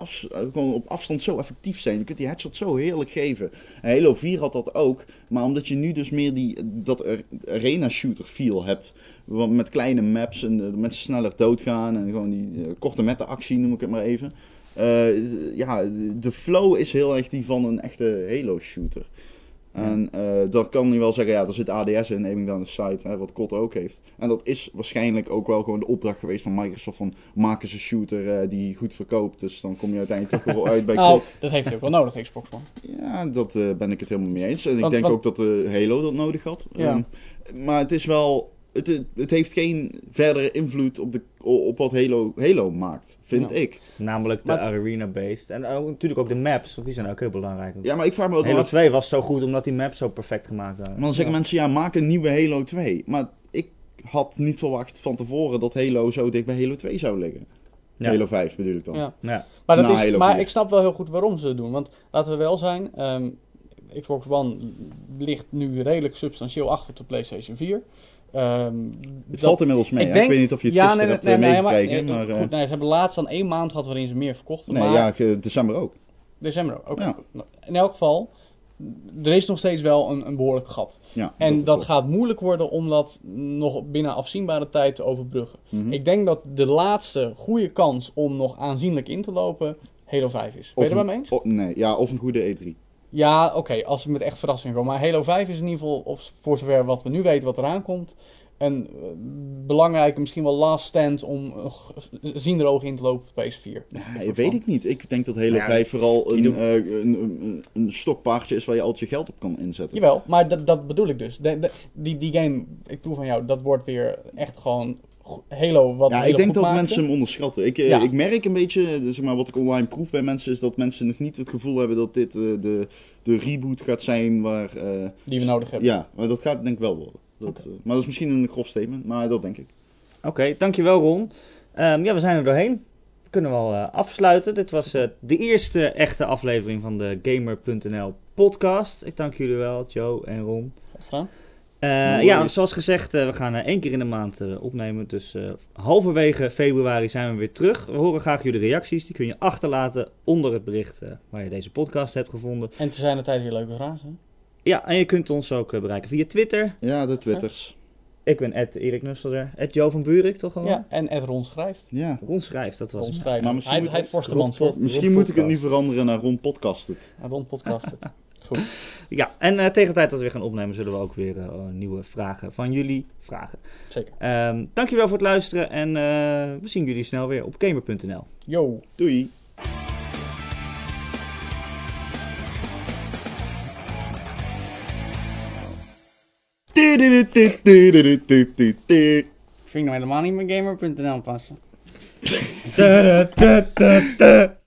gewoon op afstand zo effectief zijn. Je kunt die headshot zo heerlijk geven. En Halo 4 had dat ook. Maar omdat je nu dus meer die, dat ar- arena shooter feel hebt. Met kleine maps en eh, mensen sneller doodgaan. En gewoon die eh, korte mette actie noem ik het maar even. Eh, ja, de flow is heel erg die van een echte Halo shooter. En eh dan kan je wel zeggen, ja, er zit ADS in, naming down the site, hè, wat COD ook heeft. En dat is waarschijnlijk ook wel gewoon de opdracht geweest van Microsoft van maken ze een shooter eh, die goed verkoopt. Dus dan kom je uiteindelijk toch wel uit bij <laughs> Nou, COD. dat heeft hij ook wel nodig, Xbox One. Ja, dat eh, ben ik het helemaal mee eens. En ik denk want- ook dat de Halo dat nodig had. Ja. Ehm, maar het is wel, het, het heeft geen verdere invloed op, de, op wat Halo, Halo maakt, vind Ja. ik. Namelijk de Maar- arena-based. En ook, natuurlijk ook de maps, want die zijn ook heel belangrijk. Ja, maar ik vraag me wel Halo af, 2 was zo goed omdat die maps zo perfect gemaakt waren. Maar dan zeggen Ja. mensen, ja, maak een nieuwe Halo 2. Maar ik had niet verwacht van tevoren dat Halo zo dicht bij Halo 2 zou liggen. Ja. Halo 5 bedoel ik dan. Ja. Ja. Maar, dat is, maar 4. ik snap wel heel goed waarom ze het doen. Want laten we wel zijn, ehm, Xbox One ligt nu redelijk substantieel achter de PlayStation 4. Ehm, Het dat- valt inmiddels mee. ik denk- Ik weet niet of je het ja, gisteren nee, hebt nee, eh, nee, maar, meegekregen. eh, Maar, eh, goed, nee, ze hebben laatst dan één maand gehad waarin ze meer verkochten. nee, maar ja, december ook. december ook. Ja. In elk geval, er is nog steeds wel een, een behoorlijk gat. Ja, En dat, gaat moeilijk worden om dat nog binnen afzienbare tijd te overbruggen. Mhm. Ik denk dat de laatste goede kans om nog aanzienlijk in te lopen Halo 5 is. Ben je het eens? nee, ja, of een goede E3. Ja, oké, als we met echt verrassing komen. Maar Halo 5 is in ieder geval, op, voor zover wat we nu weten wat eraan komt, een eh, belangrijke, misschien wel last stand om uh, zienderoog in te lopen op PS4. Ja, weet ik niet. Ik denk dat Halo Ja, 5 vooral een, eh, een, een, een stokpaardje is waar je altijd je geld op kan inzetten. Jawel, maar dat, dat bedoel ik dus. De, de- die, die game, ik proef van jou, dat wordt weer echt gewoon Halo wat Ja, Halo ik denk dat maakte. mensen hem onderschatten. Ik, eh, Ja. ik merk een beetje, eh, zeg maar, wat ik online proef bij mensen, is dat mensen nog niet het gevoel hebben dat dit eh, de, de reboot gaat zijn waar... eh, Die we nodig hebben. ja, maar dat gaat denk ik wel worden. Dat, maar dat is misschien een grof statement, maar dat denk ik. Oké, dankjewel Ron. Ehm, ja, we zijn er doorheen. We kunnen we al eh, afsluiten. Dit was eh, de eerste echte aflevering van de Gamer.nl podcast. Ik dank jullie wel, Joe en Ron. Graag gedaan. Eh, ja, zoals gezegd, eh, we gaan eh, één keer in de maand eh, opnemen. Dus eh, halverwege februari zijn we weer terug. We horen graag jullie reacties. Die kun je achterlaten onder het bericht eh, waar je deze podcast hebt gevonden. En te zijn de tijd weer leuke vragen. Ja, en je kunt ons ook bereiken via Twitter. Ja, de twitters. Ik ben Ed Erik Nusselder. Ed Joe van Buurik, toch gewoon? Ja, en Ed Ron schrijft. Ja. Ron schrijft, dat was Ron hem. schrijft. Maar misschien Hij moet- hij Forstemans. Ron- toch? Misschien Ron moet ik het niet veranderen naar Ron Podcast het. En Ron podcast het. <laughs> Goed. Ja, en eh, tegen de tijd dat we weer gaan opnemen, zullen we ook weer eh, nieuwe vragen van jullie vragen. Zeker. Ehm dankjewel voor het luisteren en eh, we zien jullie snel weer op gamer.nl. Yo. Doei. Vind nou helemaal niet gamer.nl passen. <laughs>